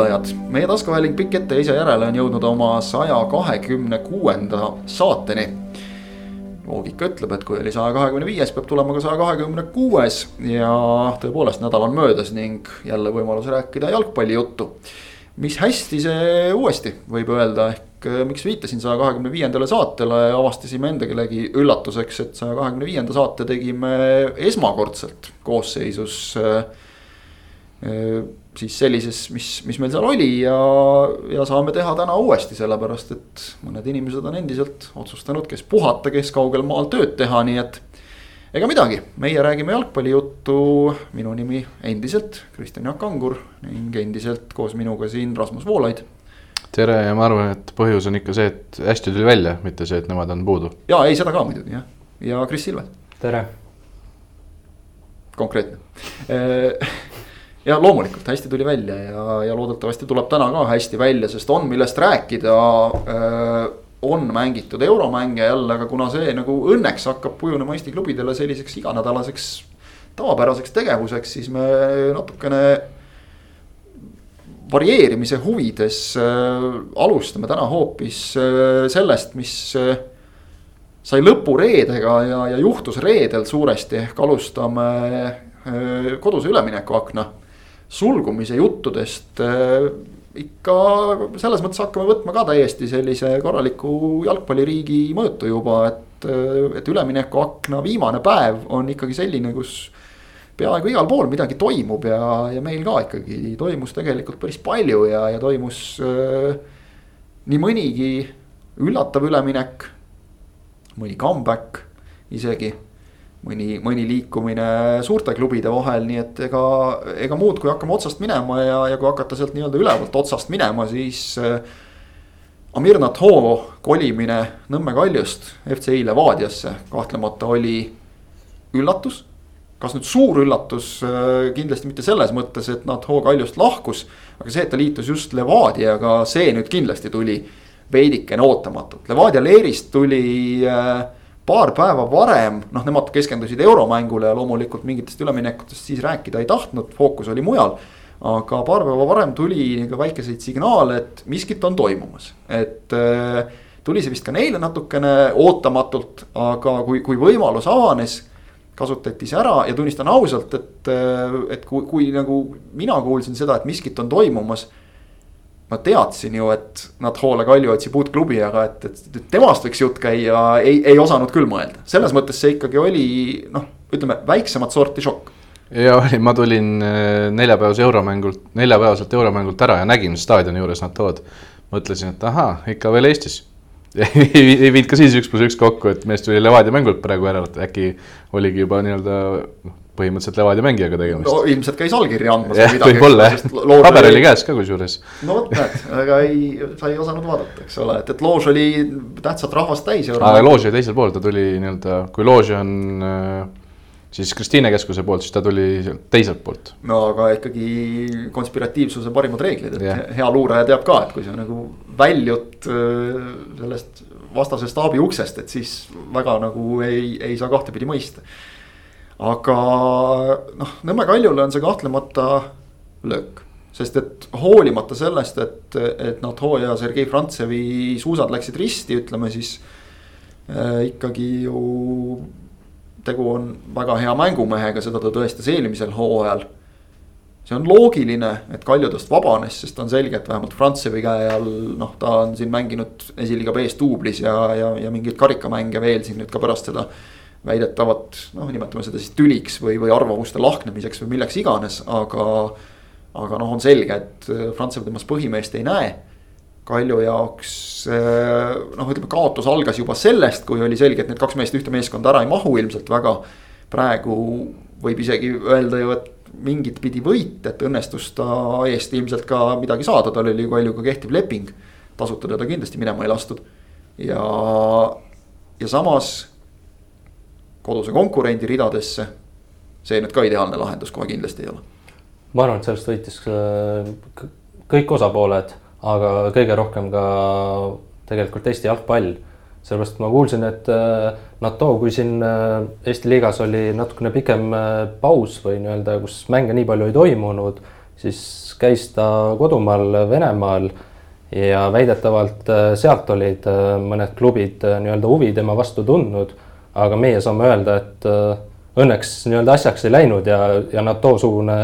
kuulajad. meie taskuhääling Pikk ette ja ise järele on jõudnud oma saja kahekümne kuuenda saateni. loogika ütleb, et kui oli saja kahekümne viies, peab tulema ka saja kahekümne kuues ja tõepoolest nädal on möödas ning jälle võimalus rääkida jalgpallijuttu. mis hästi see uuesti võib öelda, ehk Äh, miks viitasin saja kahekümne viiendale saatele, avastasime endalegi üllatuseks, et saja kahekümne viienda saate tegime esmakordselt koosseisus. Äh, siis sellises, mis, mis meil seal oli ja, ja saame teha täna uuesti, sellepärast et mõned inimesed on endiselt otsustanud, kes puhata, kes kaugel maal tööd teha, nii et ega midagi, meie räägime jalgpallijuttu, minu nimi endiselt Kristjan Jaak Angur ning endiselt koos minuga siin Rasmus Voolaid tere ja ma arvan, et põhjus on ikka see, et hästi tuli välja, mitte see, et nemad on puudu. ja ei, seda ka muidugi jah, ja Kris Silvet. tere. konkreetne ja loomulikult hästi tuli välja ja, ja loodetavasti tuleb täna ka hästi välja, sest on millest rääkida. on mängitud euromänge jälle, aga kuna see nagu õnneks hakkab kujunema Eesti klubidele selliseks iganädalaseks tavapäraseks tegevuseks, siis me natukene varieerimise huvides äh, alustame täna hoopis äh, sellest, mis äh, sai lõpu reedega ja, ja juhtus reedel suuresti, ehk alustame äh, koduse üleminekuakna sulgumise juttudest äh,. ikka selles mõttes hakkame võtma ka täiesti sellise korraliku jalgpalliriigi mõõtu juba, et, äh, et üleminekuakna viimane päev on ikkagi selline, kus peaaegu igal pool midagi toimub ja, ja meil ka ikkagi toimus tegelikult päris palju ja, ja toimus äh, nii mõnigi üllatav üleminek. mõni comeback isegi, mõni, mõni liikumine suurte klubide vahel, nii et ega, ega muud, kui hakkame otsast minema ja, ja kui hakata sealt nii-öelda ülevalt otsast minema, siis äh, Amir Nathoo kolimine Nõmme Kaljust FCI Levadiasse kahtlemata oli üllatus kas nüüd suur üllatus, äh, kindlasti mitte selles mõttes, et Nato Kaljust lahkus. aga see, et ta liitus just Levadiaga, see nüüd kindlasti tuli veidikene ootamatult. Levadia leerist tuli äh, paar päeva varem, noh, nemad keskendusid euromängule ja loomulikult mingitest üleminekutest siis rääkida ei tahtnud, fookus oli mujal. aga paar päeva varem tuli ka väikeseid signaale, et miskit on toimumas, et äh, tuli see vist ka neile natukene ootamatult, aga kui, kui võimalus avanes kasutati see ära ja tunnistan ausalt, et, et kui, kui nagu mina kuulsin seda, et miskit on toimumas. Ma teadsin ju, et nad Hoole Kalju otsib uut klubi, aga et, et temast võiks jutt käia, ei, ei osanud küll mõelda. selles mõttes see ikkagi oli noh, ütleme väiksemat sorti šokk ja oli, ma tulin äh, neljapäevase euromängult, neljapäevaselt euromängult ära ja nägin staadioni juures nad tood. mõtlesin, et ahaa, ikka veel Eestis ei, ei viinud ka siis üks pluss üks kokku, et mees tuli Levadia mängult praegu ära, et äkki oligi juba nii-öelda põhimõtteliselt Levadia mängijaga tegemist. no ilmselt käis allkirja andmas. võib-olla jah, paber oli käes ka kusjuures. no vot näed, aga ei, sa ei osanud vaadata, eks ole, et, et loož oli tähtsat rahvast täis. aga loož oli teisel pool, ta tuli nii-öelda, kui loož on äh, siis Kristiine keskuse poolt, siis ta tuli teiselt poolt. no aga ikkagi konspiratiivsuse parimad reeglid, et yeah. hea luuraja teab ka, et kui sa nagu väljud äh, sellest vastase staabi uksest, et siis väga nagu ei, ei saa kahtepidi mõista. Aga noh, Nõmme Kaljule on see kahtlemata löök sest et hoolimata sellest, et, et Nato ja Sergei Frantsevi suusad läksid risti, ütleme siis äh, ikkagi ju tegu on väga hea mängumehega, seda ta tõestas eelmisel hooajal. see on loogiline, et Kalju tast vabanes, sest on selge, et vähemalt Frantsevi käe all noh, ta on siin mänginud esiliiga B-s duublis ja, ja, ja mingeid karikamänge veel siin nüüd ka pärast seda. Väidetavat, noh, nimetame seda siis tüliks või, või arvamuste lahknemiseks või milleks iganes, aga. aga noh, on selge, et Frantsev temas põhimeest ei näe Kalju jaoks eh, noh, ütleme kaotus algas juba sellest, kui oli selge, et need kaks meest ühte meeskonda ära ei mahu ilmselt väga. praegu võib isegi öelda ju, et mingit pidi võit, et õnnestus ta eest ilmselt ka midagi saada, tal oli ju Kaljuga kehtiv leping. tasuta teda kindlasti minema ei lastud ja, ja samas koduse konkurendi ridadesse. see nüüd ka ideaalne lahendus kohe kindlasti ei ole. ma arvan, et sellest võitis äh, kõik osapooled aga kõige rohkem ka tegelikult Eesti jalgpall. sellepärast ma kuulsin, et äh, NATO, kui siin äh, Eesti liigas oli natukene pikem paus või nii-öelda, kus mänge nii palju ei toimunud, siis käis ta kodumaal Venemaal ja väidetavalt sealt olid mõned klubid nii-öelda huvi tema vastu tundnud. Aga meie saame öelda, et õnneks nii-öelda asjaks ei läinud ja, ja NATO-sugune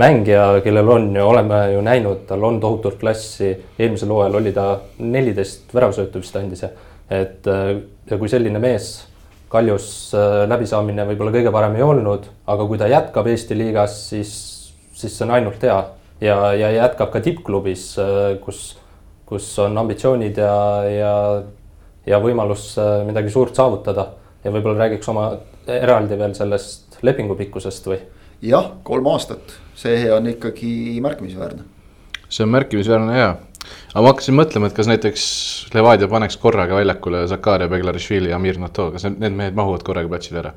mängija, kellel on ju, oleme ju näinud, tal on tohutult klassi, eelmisel hooajal oli ta neliteist väravasöötu vist andis ja et ja kui selline mees Kaljus äh, läbisaamine võib-olla kõige parem ei olnud, aga kui ta jätkab Eesti liigas, siis, siis see on ainult hea. Ja, ja jätkab ka tippklubis, äh, kus, kus on ambitsioonid ja, ja, ja võimalus äh, midagi suurt saavutada ja võib-olla räägiks oma eraldi veel sellest lepingu pikkusest või? jah, kolm aastat, see on ikkagi märkimisväärne. see on märkimisväärne ja aga ma hakkasin mõtlema, et kas näiteks Levadia paneks korraga väljakule Zakaria Beglarišvili ja Amir Nato, kas need, need mehed mahuvad korraga platsile ära?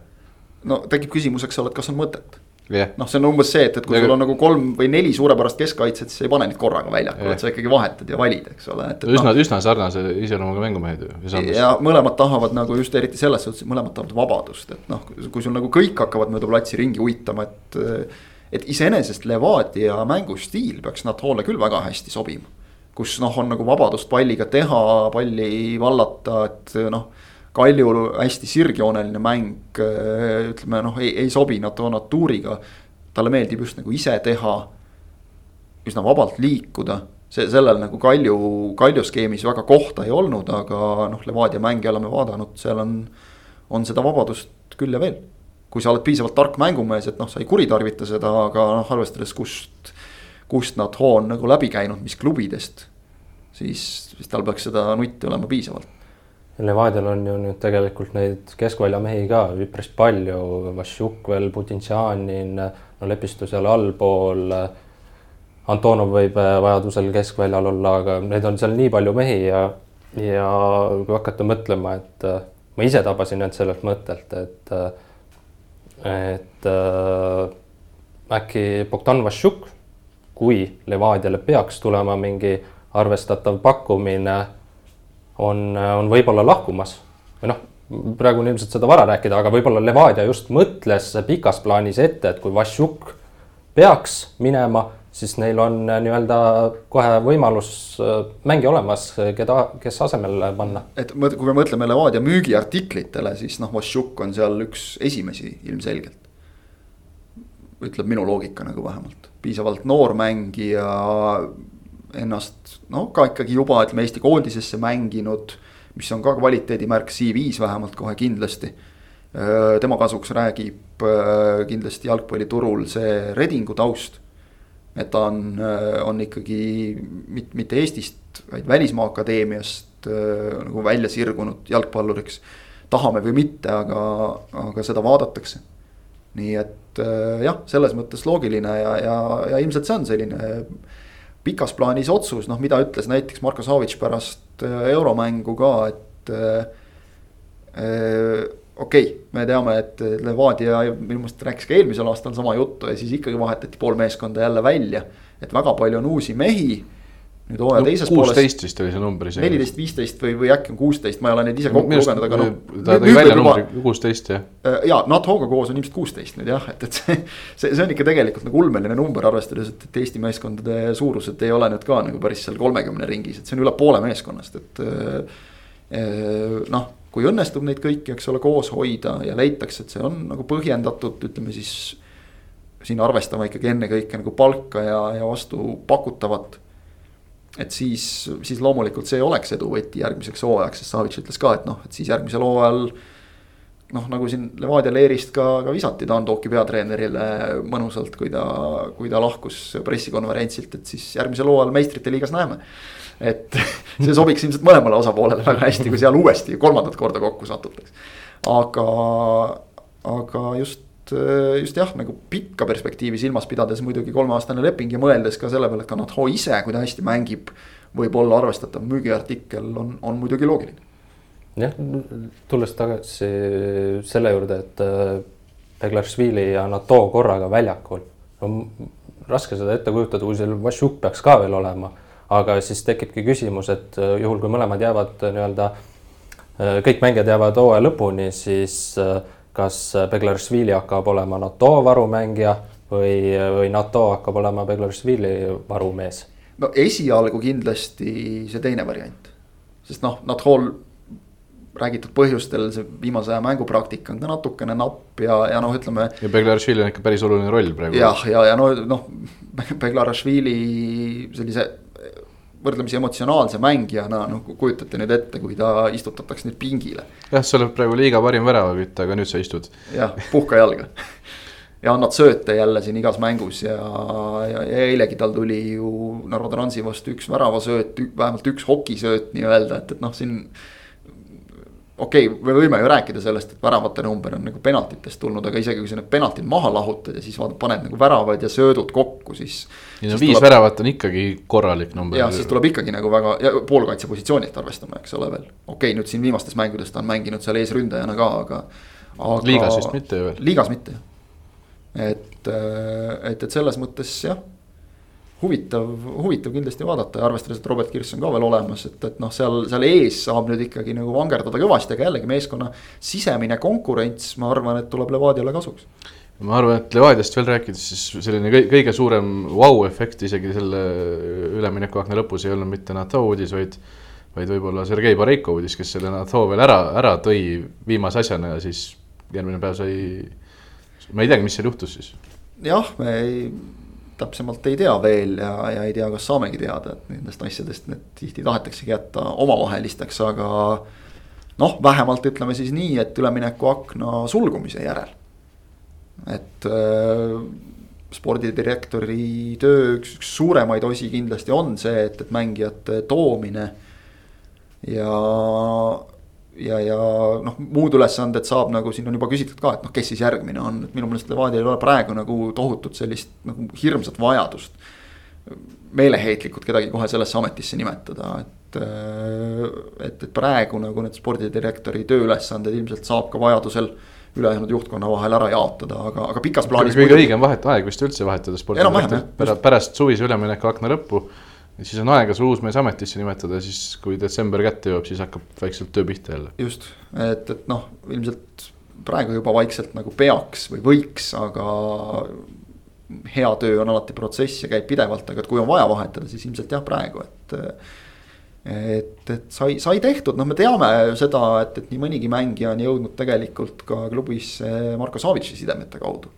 no tekib küsimus, eks ole, et kas on mõtet yeah.. noh, see on umbes see, et, et kui ja, sul on nagu kolm või neli suurepärast keskkaitset, siis ei pane neid korraga väljakule yeah., et sa ikkagi vahetad ja valid, eks ole. üsna no,, üsna sarnase iseloomuga mängumehed ju. ja mõlemad tahavad nagu just eriti selles suhtes, mõlemad tahavad vabadust, et noh, kui sul nagu kõik hakkavad mööda platsi ringi uitama, et. et iseenesest Levadia mängustiil peaks Natole küll väga hästi sobima kus noh, on nagu vabadust palliga teha, palli vallata, et noh. Kalju hästi sirgjooneline mäng, ütleme noh, ei, ei sobi NATO natuuriga. talle meeldib just nagu ise teha, üsna vabalt liikuda see, sellel nagu Kalju, Kalju skeemis väga kohta ei olnud, aga noh, Levadia mänge oleme vaadanud, seal on, on seda vabadust küll ja veel. kui sa oled piisavalt tark mängumees, et noh, sa ei kuritarvita seda, aga noh, arvestades, kust kust nad hoo on nagu läbi käinud, mis klubidest. siis, siis tal peaks seda nutti olema piisavalt. Levadial on ju nüüd tegelikult neid keskvälja mehi ka üpris palju, Vašjuk veel, Putintšanin, no Lepistu seal allpool. Antonov võib äh, vajadusel keskväljal olla, aga neid on seal nii palju mehi ja, ja kui hakata mõtlema, et äh, ma ise tabasin end sellelt mõttelt, et, äh, et äkki Bogdan Vašjuk kui Levadiale peaks tulema mingi arvestatav pakkumine, on, on võib-olla lahkumas või noh, praegu on ilmselt seda vara rääkida, aga võib-olla Levadia just mõtles pikas plaanis ette, et kui Vašjuk peaks minema, siis neil on nii-öelda kohe võimalus äh, mängija olemas, keda, kes asemele panna. et kui me mõtleme Levadia müügiartiklitele, siis noh, Vašjuk on seal üks esimesi ilmselgelt. ütleb minu loogika nagu vähemalt piisavalt noor mängija, ennast no ka ikkagi juba ütleme Eesti koondisesse mänginud, mis on ka kvaliteedimärk CV-s vähemalt kohe kindlasti. tema kasuks räägib kindlasti jalgpalliturul see Redingu taust. et ta on, on ikkagi mitte, mitte Eestist, vaid välismaa akadeemiast nagu välja sirgunud jalgpalluriks. tahame või mitte, aga, aga seda vaadatakse. nii et äh, jah, selles mõttes loogiline ja, ja, ja ilmselt see on selline pikas plaanis otsus, noh, mida ütles näiteks Marko Savitš pärast äh, euromängu ka, et äh, okei okay,, me teame, et Levadia minu meelest rääkis ka eelmisel aastal sama juttu ja siis ikkagi vahetati pool meeskonda jälle välja. et väga palju on uusi mehi nüüd hooaja no, teises pooles. kuusteist vist oli see number isegi. neliteist, viisteist või, või äkki on kuusteist, ma ei ole neid ise kokku lugenud, aga noh. ta tõi välja numbri kuusteist jah. Äh, ja NATO-ga koos on ilmselt kuusteist nüüd jah, et, et see, see, see on ikka tegelikult nagu ulmeline number, arvestades, et, et Eesti meeskondade suurused ei ole nüüd ka nagu päris seal kolmekümne ringis, et see on üle poole meeskonnast, et. Äh, äh, noh, kui õnnestub neid kõiki, eks ole, koos hoida ja leitakse, et see on nagu põhjendatud, ütleme siis. siin arvestama ikkagi ennekõike nagu palka ja, ja vastu pakutavat et siis, siis loomulikult see oleks edu võti järgmiseks hooajaks, sest Savitš ütles ka, et noh, et siis järgmisel hooajal. noh, nagu siin Levadia leerist ka, ka visati Dan Tooki peatreenerile mõnusalt, kui ta, kui ta lahkus pressikonverentsilt, et siis järgmisel hooajal meistrite liigas näeme. et see sobiks ilmselt mõlemale osapoolele väga hästi, kui seal uuesti kolmandat korda kokku satutaks. aga, aga just just jah, nagu pikka perspektiivi silmas pidades muidugi kolmeaastane leping ja mõeldes ka selle peale, et ka Natho ise, kui ta hästi mängib. võib olla arvestatav müügiartikkel on, on muidugi loogiline. jah, tulles tagasi selle juurde, et Beglaršvili äh, ja Nato korraga väljakul. no raske seda ette kujutada, kui seal Vašjuk peaks ka veel olema, aga siis tekibki küsimus, et äh, juhul kui mõlemad jäävad nii-öelda kõik mängijad jäävad hooaja lõpuni, siis kas Beglaršvili hakkab olema NATO varumängija või, või NATO hakkab olema Beglaršvili varumees? no esialgu kindlasti see teine variant, sest noh, Nathol räägitud põhjustel see viimase aja mängupraktika on ka natukene napp ja, ja noh, ütleme. ja Beglaršvili on ikka päris oluline roll praegu. jah, ja, ja, ja no noh, Beglaršvili sellise võrdlemisi emotsionaalse mängijana, noh kujutate nüüd ette, kui ta istutatakse nüüd pingile. jah, sa oled praegu liiga parim väravakütt, aga nüüd sa istud. jah, puhka jalga ja annad sööte jälle siin igas mängus ja, ja, ja eilegi tal tuli ju Narva Transi vastu üks väravasööt, vähemalt üks hokisööt nii-öelda, et, et noh, siin okei okay,, me võime ju rääkida sellest, et väravate number on nagu penaltitest tulnud, aga isegi kui sa need penaltid maha lahutad ja siis vaatad, paned nagu väravad ja söödud kokku, siis. ei no viis tuleb, väravat on ikkagi korralik number. jah, siis tuleb ikkagi nagu väga ja poolkaitse positsioonilt arvestama, eks ole veel. okei okay,, nüüd siin viimastes mängudes ta on mänginud seal eesründajana ka, aga, aga. liigas vist mitte ju veel. liigas mitte et, et, et selles mõttes jah huvitav, huvitav kindlasti vaadata ja arvestades, et Robert Kirss on ka veel olemas, et, et noh, seal, seal ees saab nüüd ikkagi nagu vangerdada kõvasti, aga jällegi meeskonna sisemine konkurents, ma arvan, et tuleb Levadiale kasuks. ma arvan, et Levadiast veel rääkides, siis selline kõige suurem vau-efekt isegi selle üleminekuakna lõpus ei olnud mitte NATO uudis, vaid vaid võib-olla Sergei Bareiko uudis, kes selle NATO veel ära, ära tõi viimase asjana ja siis järgmine päev sai, ma ei teagi, mis seal juhtus siis. jah, me ei täpsemalt ei tea veel ja, ja ei tea, kas saamegi teada, et nendest asjadest need tihti tahetaksegi jätta omavahelisteks, aga. noh, vähemalt ütleme siis nii, et üleminekuakna sulgumise järel. et äh, spordidirektori töö üks, üks suuremaid osi kindlasti on see, et, et mängijate toomine. ja ja, ja noh, muud ülesanded saab nagu siin on juba küsitud ka, et noh, kes siis järgmine on, et minu meelest Levadial ei ole praegu nagu tohutut sellist nagu hirmsat vajadust. meeleheitlikult kedagi kohe sellesse ametisse nimetada, et, et, et praegu nagu need spordidirektori tööülesanded ilmselt saab ka vajadusel ülejäänud juhtkonna vahel ära jaotada, aga, aga pikas plaanis. kõige õigem vahet, aeg vist üldse vahetada spordidirektorit pärast suvise ülemineku akna lõppu siis on aega sul uus mees ametisse nimetada, siis kui detsember kätte jõuab, siis hakkab vaikselt töö pihta jälle. just, et, et noh, ilmselt praegu juba vaikselt nagu peaks või võiks, aga hea töö on alati protsess ja käib pidevalt, aga et kui on vaja vahetada, siis ilmselt jah, praegu, et. et, et sai, sai tehtud, noh, me teame seda, et, et nii mõnigi mängija on jõudnud tegelikult ka klubisse Marko Savitsi sidemete kaudu.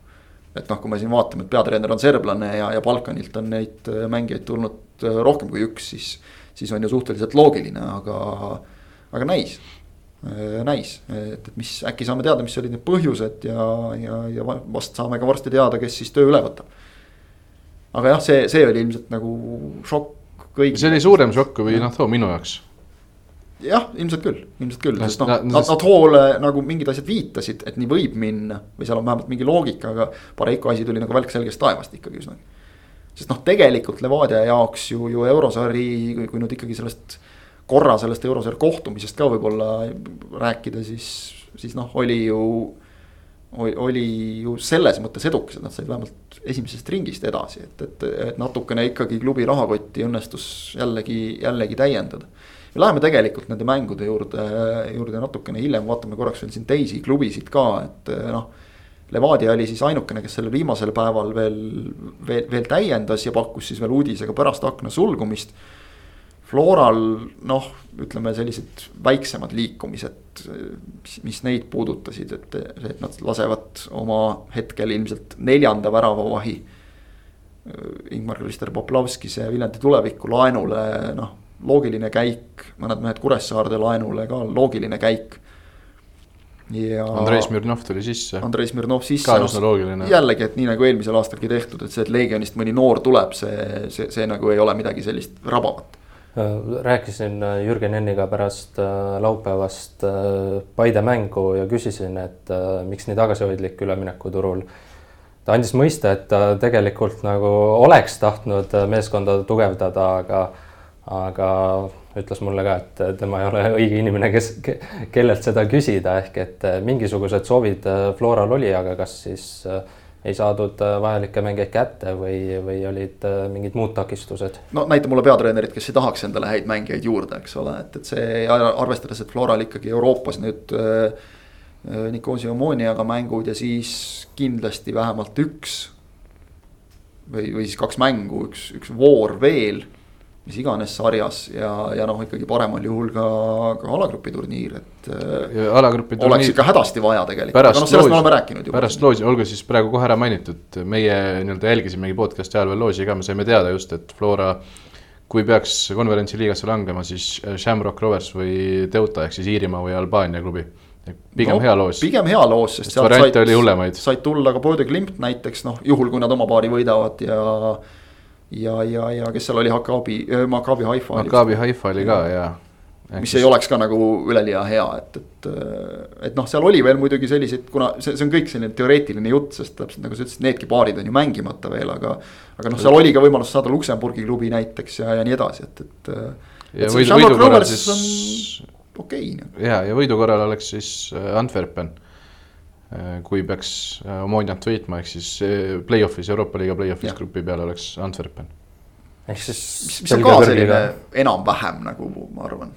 Et noh, kui me siin vaatame, et peatreener on serblane ja, ja Balkanilt on neid mängijaid tulnud Äh, rohkem kui üks, siis, siis on ju suhteliselt loogiline, aga, aga näis äh, näis, et, et mis äkki saame teada, mis olid need põhjused ja, ja, ja vast saame ka varsti teada, kes siis töö üle võtab. aga jah, see, see oli ilmselt nagu šokk kõigile. see oli suurem šokk kui noh, too minu jaoks. Jah, ilmselt küll, ilmselt küll, sest noh, nad, nad hoole nagu mingid asjad viitasid, et nii võib minna või seal on vähemalt mingi loogika, aga Pareiko asi tuli nagu välk selgest taevast ikkagi üsnagi sest noh, tegelikult Levadia jaoks ju, ju eurosari, kui, nüüd ikkagi sellest korra sellest eurosarja kohtumisest ka võib-olla rääkida, siis, siis noh, oli ju. oli ju selles mõttes edukas, et nad said vähemalt esimesest ringist edasi, et, et, et natukene ikkagi klubi rahakotti õnnestus jällegi, jällegi täiendada. Ja läheme tegelikult nende mängude juurde, juurde natukene hiljem, vaatame korraks veel siin teisi klubisid ka, et noh Levadia oli siis ainukene, kes sellel viimasel päeval veel, veel, veel täiendas ja pakkus siis veel uudisega pärast akna sulgumist. Floral noh, ütleme sellised väiksemad liikumised, mis neid puudutasid, et, et nad lasevad oma hetkel ilmselt neljanda väravavahi. Ingmar-Krister Poplavskise Viljandi tuleviku laenule, noh loogiline käik, mõned mehed Kuressaarde laenule ka loogiline käik ja. Andrei Smirnov tuli sisse. Andrei Smirnov sisse. ka üsna loogiline. jällegi, et nii nagu eelmisel aastalgi tehtud, et see, et Legionist mõni noor tuleb, see, see, see nagu ei ole midagi sellist rabavat. rääkisin äh, Jürgen Enniga pärast äh, laupäevast äh, Paide mängu ja küsisin, et miks nii tagasihoidlik üleminekuturul. ta andis mõista, et ta tegelikult nagu oleks tahtnud meeskonda tugevdada, aga, aga ütles mulle ka, et tema ei ole õige inimene, kes, kellelt seda küsida, ehk et äh, mingisugused soovid äh, Floral oli, aga kas siis äh, ei saadud vajalikke mängijaid kätte või, või olid mingid muud takistused? no näita mulle peatreenerit, kes ei tahaks endale häid mängijaid juurde, eks ole, et, et see arvestades, et Floral ikkagi Euroopas nüüd äh, Nicosia Omoniaga mängud ja siis kindlasti vähemalt üks. või, või siis kaks mängu, üks, üks voor veel mis iganes sarjas ja, ja noh, ikkagi paremal juhul ka, ka alagrupi turniir, et. alagrupi turniir. oleks ikka hädasti vaja tegelikult, aga noh, sellest me oleme rääkinud juba. pärast loosi, olgu siis praegu kohe ära mainitud, meie nii-öelda jälgisimegi podcast'i ajal veel loosi ka, me saime teada just, et Flora. kui peaks konverentsi liigasse langema, siis Shamrock Rovers või Deuta ehk siis Iirimaa või Albaania klubi pigem no, hea loos. pigem hea loos, sest sealt said, said tulla ka Bodø Glimt näiteks noh, juhul kui nad oma paari võidavad ja ja, ja, ja kes seal oli, Hakabi, Maccabi Haifa. Maccabi Haifa oli ka ja. mis ei oleks ka nagu üleliia hea, et, et, et noh, seal oli veel muidugi selliseid, kuna see, see on kõik selline teoreetiline jutt, sest täpselt nagu sa ütlesid, needki paarid on ju mängimata veel, aga. aga noh, seal oli ka võimalus saada Luksemburgi klubi näiteks ja, ja nii edasi, et, et. ja võidu, võidu korral siis. okei okay,. ja, ja võidu korral oleks siis äh, Antwerpen Äh, kui peaks äh, Omoniat võitma, ehk siis äh, play-off'is, Euroopa liiga play-off'is grupi peal oleks Antwerpen. ehk siis. mis, mis on ka selline enam-vähem nagu ma arvan.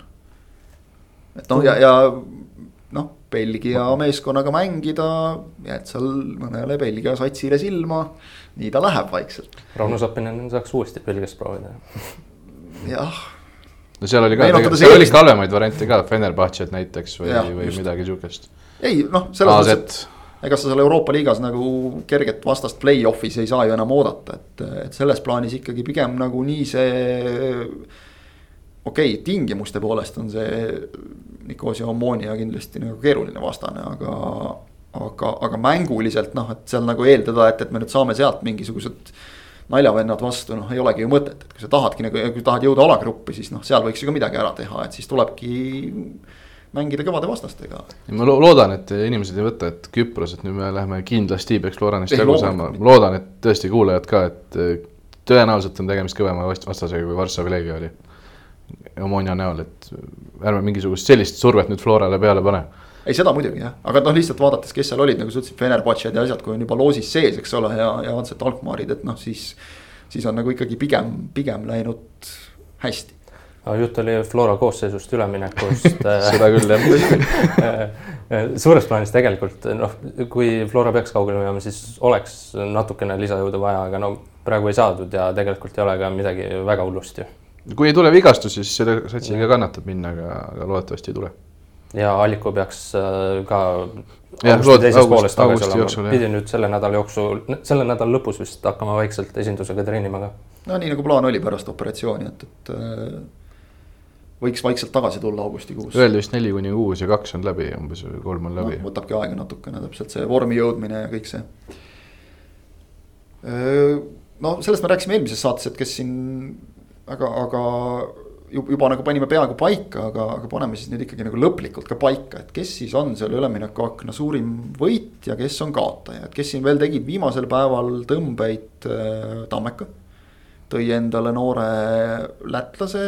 et noh, ja, ja noh, Belgia meeskonnaga mängida, jääd seal mõnele Belgia satsile silma, nii ta läheb vaikselt. Rauno Sappinen saaks uuesti Belgias proovida. jah no seal oli ka, seal oli ka halvemaid variante ka, Fenerbahce't näiteks või, või midagi sihukest ei noh, selles mõttes, et ega sa seal Euroopa liigas nagu kerget vastast play-off'is ei saa ju enam oodata, et, et selles plaanis ikkagi pigem nagu nii see. okei okay,, tingimuste poolest on see Nicosia Ommonia kindlasti nagu keeruline vastane, aga, aga, aga mänguliselt noh, et seal nagu eeldada, et, et me nüüd saame sealt mingisugused naljavennad vastu, noh, ei olegi ju mõtet, et kui sa tahadki nagu, kui tahad jõuda alagruppi, siis noh, seal võiks ju ka midagi ära teha, et siis tulebki mängida kõvade vastastega. ma loodan, et inimesed ei võta, et Küpros, et nüüd me läheme kindlasti peaks Floranist jagu saama, ma loodan, et tõesti kuulajad ka, et eh, tõenäoliselt on tegemist kõvema vastasega, kui Varssavi Leegia oli. Omonia näol, et ärme mingisugust sellist survet nüüd Florale peale pane ei, seda muidugi jah, aga noh, lihtsalt vaadates, kes seal olid, nagu sa ütlesid, Fenerbahce'd ja asjad, kui on juba loosis sees, eks ole, ja, ja Ansett Alkmaarid, et noh, siis. siis on nagu ikkagi pigem, pigem läinud hästi aga jutt oli Flora koosseisust üleminekust seda küll jah suures plaanis tegelikult noh, kui Flora peaks kaugele minema, siis oleks natukene lisajõudu vaja, aga no praegu ei saadud ja tegelikult ei ole ka midagi väga hullust ju. kui ei tule vigastusi, siis selle satsiga kannatab minna, aga, aga loodetavasti ei tule. ja Alliku peaks äh, ka augusti teises pooles tagasi olema, pidi nüüd selle nädala jooksul, selle nädala lõpus vist hakkama vaikselt esindusega treenima ka. no nii nagu plaan oli pärast operatsiooni, et, et äh, võiks vaikselt tagasi tulla augustikuus. Öeldi vist neli kuni kuus ja kaks on läbi umbes, kolm on läbi no,. võtabki aega natukene täpselt see vormi jõudmine ja kõik see. no sellest me rääkisime eelmises saates, et kes siin, aga, aga juba nagu panime peaaegu paika, aga, aga paneme siis nüüd ikkagi nagu lõplikult ka paika, et kes siis on selle üleminekuakna suurim võitja, kes on kaotaja, et kes siin veel tegid viimasel päeval tõmbeid äh, Tammeka. tõi endale noore lätlase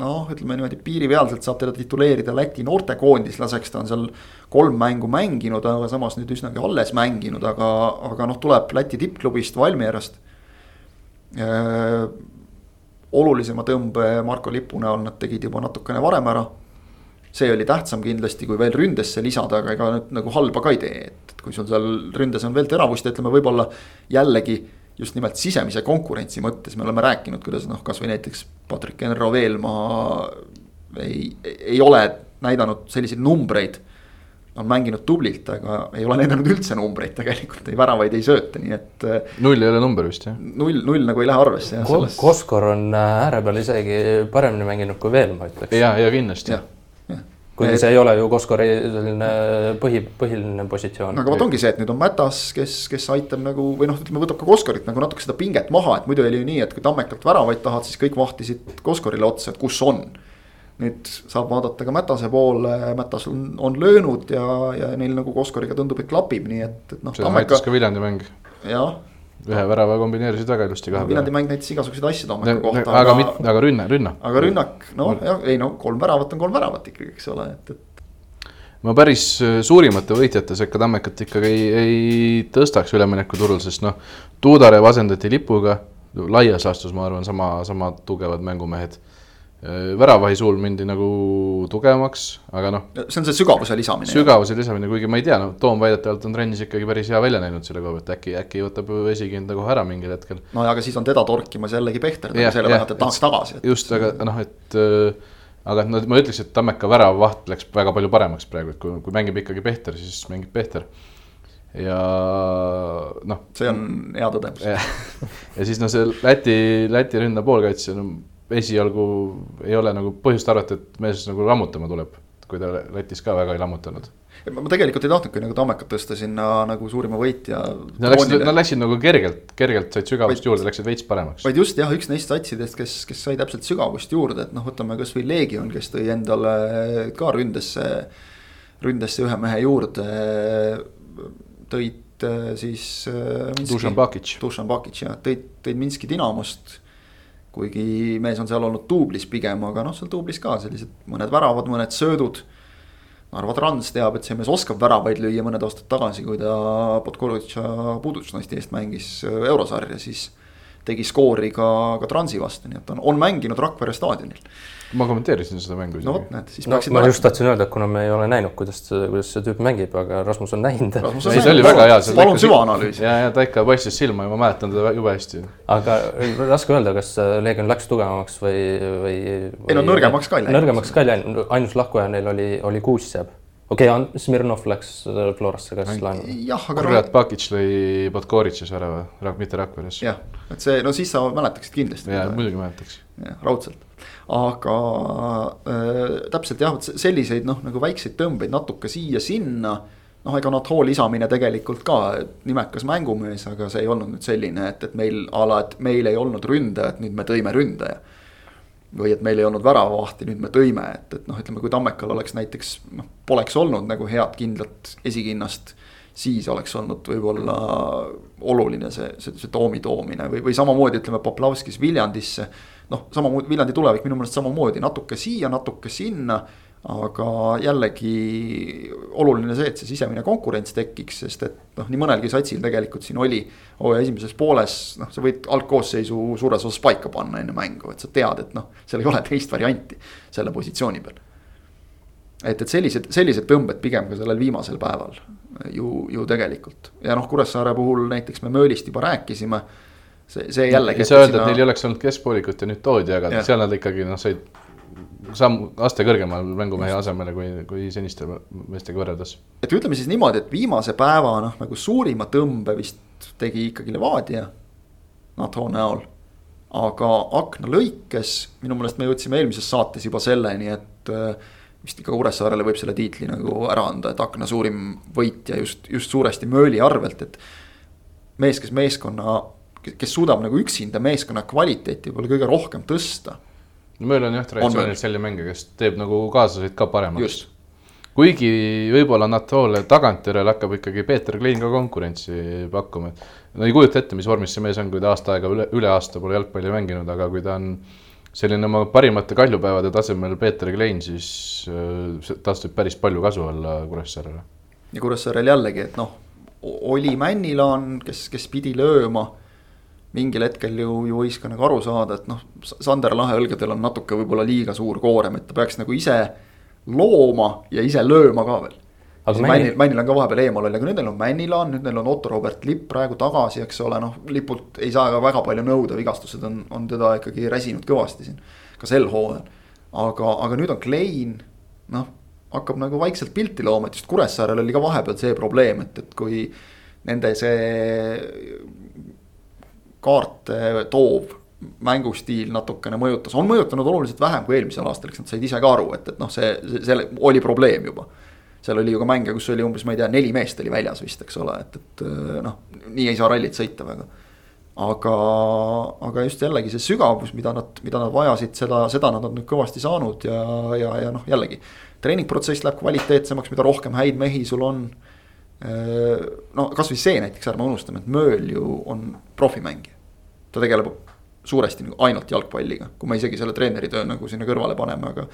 noh, ütleme niimoodi piiripealselt saab teda tituleerida Läti noortekoondislaseks, ta on seal kolm mängu mänginud, aga samas nüüd üsnagi alles mänginud, aga, aga noh, tuleb Läti tippklubist Valmierast äh,. olulisema tõmbe Marko Lipu näol nad tegid juba natukene varem ära. see oli tähtsam kindlasti, kui veel ründesse lisada, aga ega nüüd nagu halba ka ei tee, et kui sul seal ründes on veel teravust, ütleme võib-olla jällegi just nimelt sisemise konkurentsi mõttes me oleme rääkinud, kuidas noh, kasvõi näiteks Patrick Enro Veelmaa ei, ei ole näidanud selliseid numbreid. on mänginud tublilt, aga ei ole näidanud üldse numbreid tegelikult, ei väravaid, ei sööte, nii et. null ei ole number vist jah? null, null nagu ei lähe arvesse jah selles.... Koskor on äh, ääre peal isegi paremini mänginud kui Veelmaa ütleks. ja, ja kindlasti ja kuigi see ei ole ju Koskori selline põhi, põhiline positsioon. aga vot ongi see, et nüüd on Mätas, kes, kes aitab nagu või noh, ütleme, võtab ka Koskorit nagu natuke seda pinget maha, et muidu oli ju nii, et kui Tammekalt väravaid tahad, siis kõik vahtisid Koskorile otsa, et kus on. nüüd saab vaadata ka Mätase poole, Mätas on, on löönud ja, ja neil nagu Koskoriga tundub, et klapib, nii et, et noh. seda näitas ka Viljandi mäng. jah ühe värava kombineerisid väga ilusti kahe peale. Viljandi mäng näitas igasuguseid asju Tammeku kohta. aga, aga, mit, aga rünne, rünnak. aga rünnak, noh jah, ei no kolm väravat on kolm väravat ikkagi, eks ole, et, et. ma päris äh, suurimate võitjate sekka Tammekat ikkagi ei, ei tõstaks üleminekuturul, sest noh, Tuudarev asendati lipuga, laias laastus ma arvan, sama, sama tugevad mängumehed. Äh, väravahi suul mindi nagu tugevamaks, aga noh. see on see sügavuse lisamine. sügavuse lisamine, kuigi ma ei tea, noh, Toom väidetavalt on trennis ikkagi päris hea välja näinud selle koha pealt, äkki, äkki võtab esikinda kohe ära mingil hetkel. no ja aga siis on teda torkimas jällegi Pehter, selle pealt, et tahaks tagasi. just, aga noh, et äh, aga et no ma ütleks, et Tammeka väravavaht läks väga palju paremaks praegu, et kui, kui mängib ikkagi Pehter, siis mängib Pehter. ja noh. see on hea tõdemus. ja siis noh, see Läti, Läti ründaja poolkaitsja, no esialgu ei ole nagu põhjust arvata, et mees nagu lammutama tuleb, kui ta Lätis ka väga ei lammutanud ma tegelikult ei tahtnudki nagu Tammekat tõsta sinna nagu suurima võitja. Nad läksid, nad läksid nagu kergelt, kergelt said sügavust vaid, juurde, läksid veits paremaks. vaid just jah, üks neist satsidest, kes, kes sai täpselt sügavust juurde, et noh, võtame kasvõi Legion, kes tõi endale ka ründesse, ründesse ühe mehe juurde. tõid äh, siis. Äh, Dušan Bakic. Dušan Bakic jah, tõid, tõid Minski Dinamost kuigi mees on seal olnud duublis pigem, aga noh, seal duublis ka sellised mõned väravad, mõned söödud Narva Trans teab, et see mees oskab väravaid lüüa mõned aastad tagasi, kui ta Podgorutša Budućnosti eest mängis äh, eurosarja, siis tegi skoori ka, ka Transi vastu, nii et on, on mänginud Rakvere staadionil. Ma kommenteerisin seda mängu no vot, näed, siis no, ma just tahtsin öelda, et kuna me ei ole näinud, kuidas, kuidas see tüüp mängib, aga Rasmus on näinud. ei, see oli väga hea. palun süvaanalüüsi. ja, ja ta ikka paistis silma ja ma mäletan teda jube hästi. aga raske öelda, kas Leegion läks tugevamaks või, või, või. ei no nõrgemaks ka ei läinud. nõrgemaks ka ei läinud, ainus lahkuja neil oli, oli Kuussepp okei okay,, Smirnov läks äh, Florasse ka siis laenu. jah, aga. kurat, Pakic lõi Podgoritšis ära või, mitte Rakveres. jah, et see, no siis sa mäletaksid kindlasti. jaa, muidugi mäletaks. Raudselt, aga äh, täpselt jah, vot selliseid noh, nagu väikseid tõmbeid natuke siia-sinna. noh, ega Nato lisamine tegelikult ka nimekas mängumees, aga see ei olnud nüüd selline, et, et meil a la, et meil ei olnud ründajat, nüüd me tõime ründaja või et meil ei olnud väravavahti, nüüd me tõime, et, et noh, ütleme, kui Tammekal oleks näiteks noh, poleks olnud nagu head kindlat esikinnast. siis oleks olnud võib-olla oluline see, see, see Toomi toomine või, või samamoodi ütleme Poplavskis Viljandisse. Noh, samamoodi Viljandi tulevik minu meelest samamoodi natuke siia, natuke sinna aga jällegi oluline see, et see sisemine konkurents tekiks, sest et noh, nii mõnelgi satsil tegelikult siin oli. hooaja esimeses pooles, noh, sa võid algkoosseisu suures osas paika panna enne mängu, et sa tead, et noh, seal ei ole teist varianti selle positsiooni peal. et, et sellised, sellised tõmbed pigem ka sellel viimasel päeval ju, ju tegelikult ja noh, Kuressaare puhul näiteks me Möölist juba rääkisime see, see jällegi. ei saa öelda, et neil ei oleks olnud keskpoolikut ja nüüd toodi, aga ja. seal nad ikkagi noh, said samm, aste kõrgemal mängumehe asemele kui, kui seniste meestega võrreldes. et ütleme siis niimoodi, et viimase päeva noh, nagu suurima tõmbe vist tegi ikkagi Levadia NATO näol. aga akna lõikes, minu meelest me jõudsime eelmises saates juba selleni, et äh, vist ikka Kuressaarele võib selle tiitli nagu ära anda, et akna suurim võitja just, just suuresti Mööli arvelt, et. mees, kes meeskonna, kes suudab nagu üksinda meeskonna kvaliteeti võib-olla kõige rohkem tõsta meil on jah traditsiooniliselt selline mängija, kes teeb nagu kaaslaseid ka paremaks. kuigi võib-olla Natole tagantjärele hakkab ikkagi Peeter Klein ka konkurentsi pakkuma. no ei kujuta ette, mis vormis see mees on, kui ta aasta aega üle, üle aasta pole jalgpalli mänginud, aga kui ta on selline oma parimate kaljupäevade tasemel Peeter Klein, siis äh, tast võib päris palju kasu olla Kuressaarele. ja Kuressaarel jällegi, et noh, oli Männilaan, kes, kes pidi lööma mingil hetkel ju, ju võis ka nagu aru saada, et noh, Sander Lahe õlgadel on natuke võib-olla liiga suur koorem, et ta peaks nagu ise looma ja ise lööma ka veel. aga Männil, Männil on ka vahepeal eemal oli, aga nüüd neil on Männilaan, nüüd neil on Otto Robert Lipp praegu tagasi, eks ole, noh, Lipult ei saa ka väga palju nõuda, vigastused on, on teda ikkagi räsinud kõvasti siin. ka sel hooajal, aga, aga nüüd on Klein, noh, hakkab nagu vaikselt pilti looma, et just Kuressaarel oli ka vahepeal see probleem, et, et kui nende see kaarte toov mängustiil natukene mõjutas, on mõjutanud oluliselt vähem kui eelmisel aastal, eks nad said ise ka aru, et, et noh, see, see, see oli probleem juba. seal oli ju ka mänge, kus oli umbes, ma ei tea, neli meest oli väljas vist, eks ole, et, et noh, nii ei saa rallit sõita väga. aga, aga just jällegi see sügavus, mida nad, mida nad vajasid, seda, seda nad on nüüd kõvasti saanud ja, ja, ja noh, jällegi. treeningprotsess läheb kvaliteetsemaks, mida rohkem häid mehi sul on no kasvõi see näiteks, ärme unustame, et Mööl ju on profimängija. Ta tegeleb suuresti nagu ainult jalgpalliga, kui me isegi selle treeneri töö nagu sinna kõrvale paneme, aga.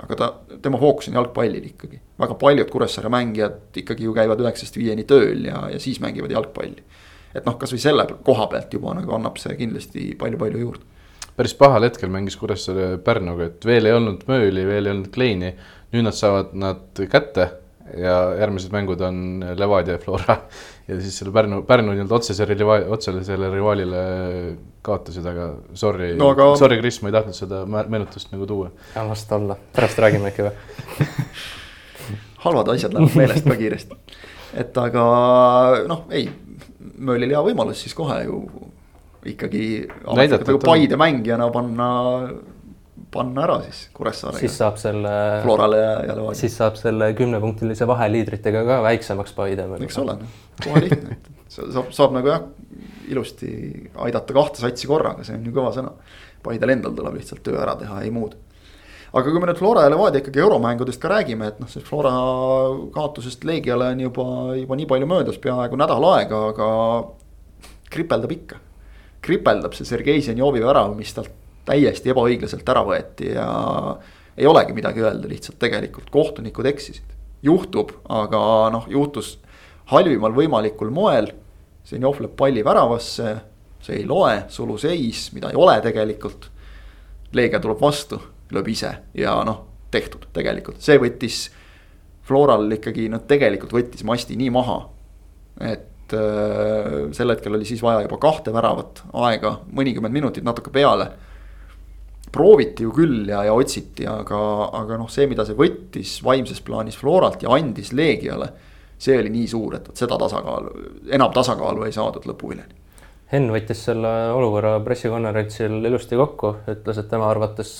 aga ta, tema fookus on jalgpallil ikkagi. väga paljud Kuressaare mängijad ikkagi ju käivad üheksast viieni tööl ja, ja siis mängivad jalgpalli. et noh, kasvõi selle koha pealt juba nagu annab see kindlasti palju-palju juurde. päris pahal hetkel mängis Kuressaare Pärnuga, et veel ei olnud Mööli, veel ei olnud Kleini. nüüd nad saavad nad kätte ja järgmised mängud on Levadia ja Flora. ja siis selle Pärnu, Pärnu nii-öelda otsesele rivaali, otsesele rivaalile kaotasid, aga sorry no,, aga... sorry, Kris, ma ei tahtnud seda meenutust nagu tuua. las ta olla, pärast räägime äkki või halvad asjad lähevad meelest ka kiiresti. et aga noh, ei, Möölil hea võimalus siis kohe ju ikkagi. nagu Paide mängijana panna panna ära siis Kuressaarega. siis saab selle. Florale ja, ja Levadiale. siis saab selle kümnepunktilise vahe liidritega ka väiksemaks Paide. eks ole, kohe lihtne, saab, saab nagu jah, ilusti aidata kahte satsi korraga, see on ju kõva sõna. Paidel endal tuleb lihtsalt töö ära teha, ei muud. aga kui me nüüd Flora ja Levadia ikkagi euromängudest ka räägime, et noh, see Flora kaotusest Leegiale on juba, juba nii palju möödas, peaaegu nädal aega, aga kripeldab ikka kripeldab see Sergei Zenjovi värav, mis talt täiesti ebaõiglaselt ära võeti ja ei olegi midagi öelda, lihtsalt tegelikult kohtunikud eksisid. juhtub, aga noh, juhtus halvimal võimalikul moel. Zenjov lööb palli väravasse, see ei loe, suluseis, mida ei ole tegelikult. Leegia tuleb vastu, lööb ise ja noh, tehtud tegelikult, see võttis Floral ikkagi, noh, tegelikult võttis masti nii maha. et äh, sel hetkel oli siis vaja juba kahte väravat aega, mõnikümmend minutit natuke peale prooviti ju küll ja, ja otsiti, aga, aga noh, see, mida see võttis vaimses plaanis Floralt ja andis Leegiale. See oli nii suur, et vot seda tasakaalu, enam tasakaalu ei saadud lõpuviljani. Henn võttis selle olukorra pressikonverentsil ilusti kokku, ütles, et tema arvates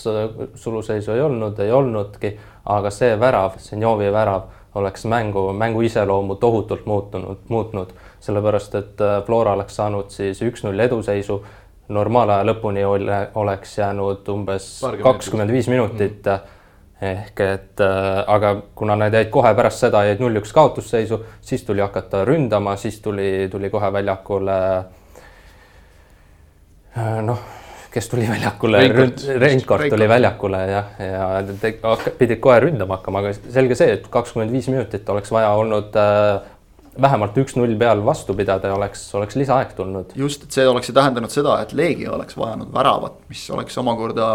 suluseisu ei olnud, ei olnudki, aga see värav, Senjovi värav oleks mängu, mängu iseloomu tohutult muutunud, muutnud, sellepärast et Flora oleks saanud siis üks-null eduseisu normaalaja lõpuni ole, oleks jäänud umbes kakskümmend viis minutit mm. Ehk et äh, aga kuna nad jäid kohe pärast seda jäid null-üks kaotusseisu, siis tuli hakata ründama, siis tuli, tuli kohe väljakule äh, noh, kes tuli väljakule, Reinkord tuli väljakule jah, ja, ja pidid kohe ründama hakkama, aga selge see, et kakskümmend viis minutit oleks vaja olnud äh, vähemalt üks-null peal vastu pidada ja oleks, oleks lisaaeg tulnud. just, et see oleks ju tähendanud seda, et Leegia oleks vajanud väravat, mis oleks omakorda.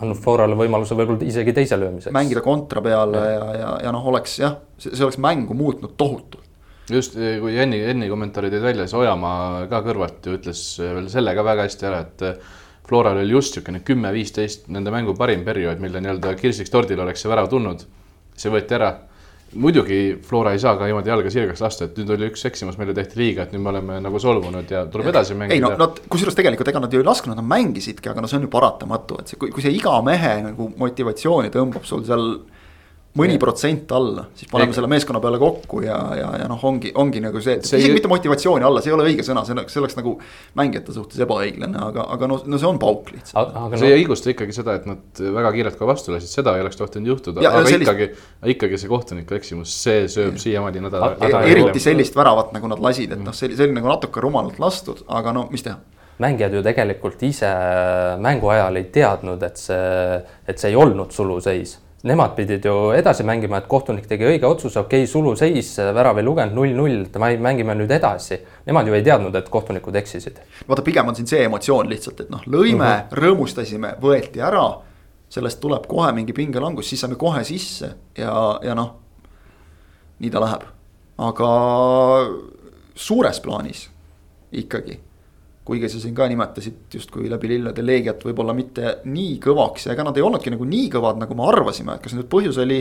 andnud Florale võimaluse võib-olla isegi teise löömiseks. mängida kontra peale ja, ja, ja, ja noh, oleks jah, see oleks mängu muutnud tohutult. just, kui Enni, Enni kommentaari tõid välja, siis Ojamaa ka kõrvalt ju ütles veel selle ka väga hästi ära, et. Floral oli just niisugune kümme-viisteist nende mängu parim periood, mille nii-öelda kirsiks tordil oleks see värav tulnud. see võeti ära muidugi Flora ei saa ka niimoodi jalga sirgeks lasta, et nüüd oli üks eksimus, meile tehti liiga, et nüüd me oleme nagu solvunud ja tuleb edasi mängida. ei no nad, kusjuures tegelikult ega nad ju ei lasknud, nad mängisidki, aga no see on ju paratamatu, et see, kui, kui see iga mehe nagu motivatsiooni tõmbab sul seal mõni protsent alla, siis paneme Ega. selle meeskonna peale kokku ja, ja, ja noh, ongi, ongi nagu see, see, isegi ei... mitte motivatsiooni alla, see ei ole õige sõna, see oleks, see oleks nagu mängijate suhtes ebaõiglane, aga, aga no, no see on pauk lihtsalt. aga see no... ei õigusta ikkagi seda, et nad väga kiirelt ka vastu lasid, seda ei oleks tohtinud juhtuda, aga sellist... ikkagi, ikkagi see kohtuniku eksimus, see sööb siiamaani nädala. eriti sellist väravat, nagu nad lasid, et noh, see oli, see oli nagu natuke rumalalt lastud, aga no mis teha mängijad ju tegelikult ise mängu ajal ei teadnud, et see, et see ei olnud suluseis nemad pidid ju edasi mängima, et kohtunik tegi õige otsuse, okei okay,, suluseis, värav ei lugenud null-null, mängime nüüd edasi. Nemad ju ei teadnud, et kohtunikud eksisid. vaata, pigem on siin see emotsioon lihtsalt, et noh, lõime mm, -hmm. rõõmustasime, võeti ära. sellest tuleb kohe mingi pingelangus, siis saame kohe sisse ja, ja noh, nii ta läheb. aga suures plaanis ikkagi kuigi sa siin ka nimetasid justkui läbi lillede Leegiat võib-olla mitte nii kõvaks ja ega nad ei olnudki nagu nii kõvad, nagu me arvasime, et kas nüüd põhjus oli.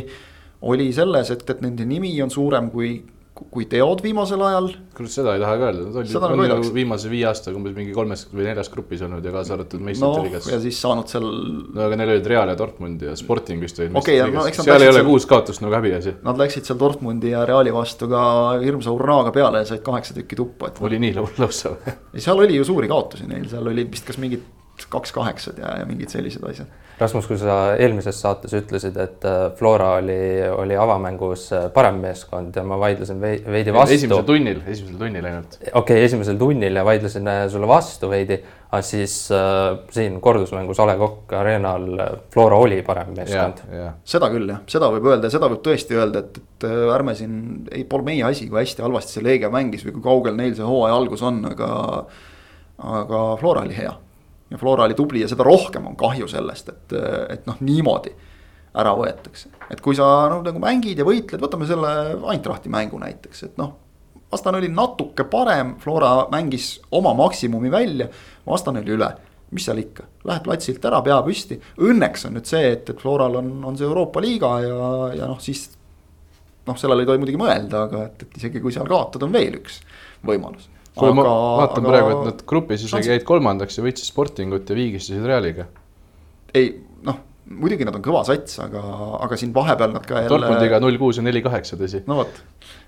oli selles, et, et nende nimi on suurem kui kui teod viimasel ajal. kuule, seda ei taha ka öelda, nad olid, nagu viimase viie aastaga umbes mingi kolmes või neljas grupis olnud ja kaasa arvatud meistrite no, liigas. ja siis saanud seal. no aga neil olid Real ja Dortmund ja Sporting vist olid okay, no, seal ei ole seal... kuus kaotust nagu häbiasi. Nad läksid seal Dortmundi ja Reali vastu ka hirmsa hurraaga peale ja said kaheksa tükki tuppa, et. oli nii lõusav seal oli ju suuri kaotusi neil, seal oli vist kas mingid kaks kaheksad ja, ja mingid sellised asjad Rasmus, kui sa eelmises saates ütlesid, et äh, Flora oli, oli avamängus äh, parem meeskond ja ma vaidlesin veidi vastu. esimesel tunnil, esimesel tunnil ainult. okei okay,, esimesel tunnil ja vaidlesin äh, sulle vastu veidi, aga siis äh, siin kordusmängus A Le Coq Arena'l Flora oli parem meeskond. seda küll jah, seda võib öelda ja seda võib tõesti öelda, et, et ärme siin, ei, pole meie asi, kui hästi halvasti see Leegia mängis või kui kaugel neil see hooaja algus on, aga, aga Flora oli hea ja Flora oli tubli ja seda rohkem on kahju sellest, et, et noh, niimoodi ära võetakse. et kui sa noh, nagu mängid ja võitled, võtame selle Eintrachti mängu näiteks, et noh. vastane oli natuke parem, Flora mängis oma maksimumi välja, vastane oli üle. mis seal ikka, lähed platsilt ära, pea püsti, õnneks on nüüd see, et, et Floral on, on see Euroopa liiga ja, ja noh, siis. noh, sellele ei tohi muidugi mõelda, aga et, et isegi kui seal kaotad, on veel üks võimalus kuule, ma vaatan aga... praegu, et nad grupis isegi jäid kolmandaks ja võitsid Sportingut ja viigistasid Realiga. ei, noh, muidugi nad on kõva sats, aga, aga siin vahepeal nad ka jälle. Dortmundiga null kuus ja neli kaheksa, tõsi. no vot,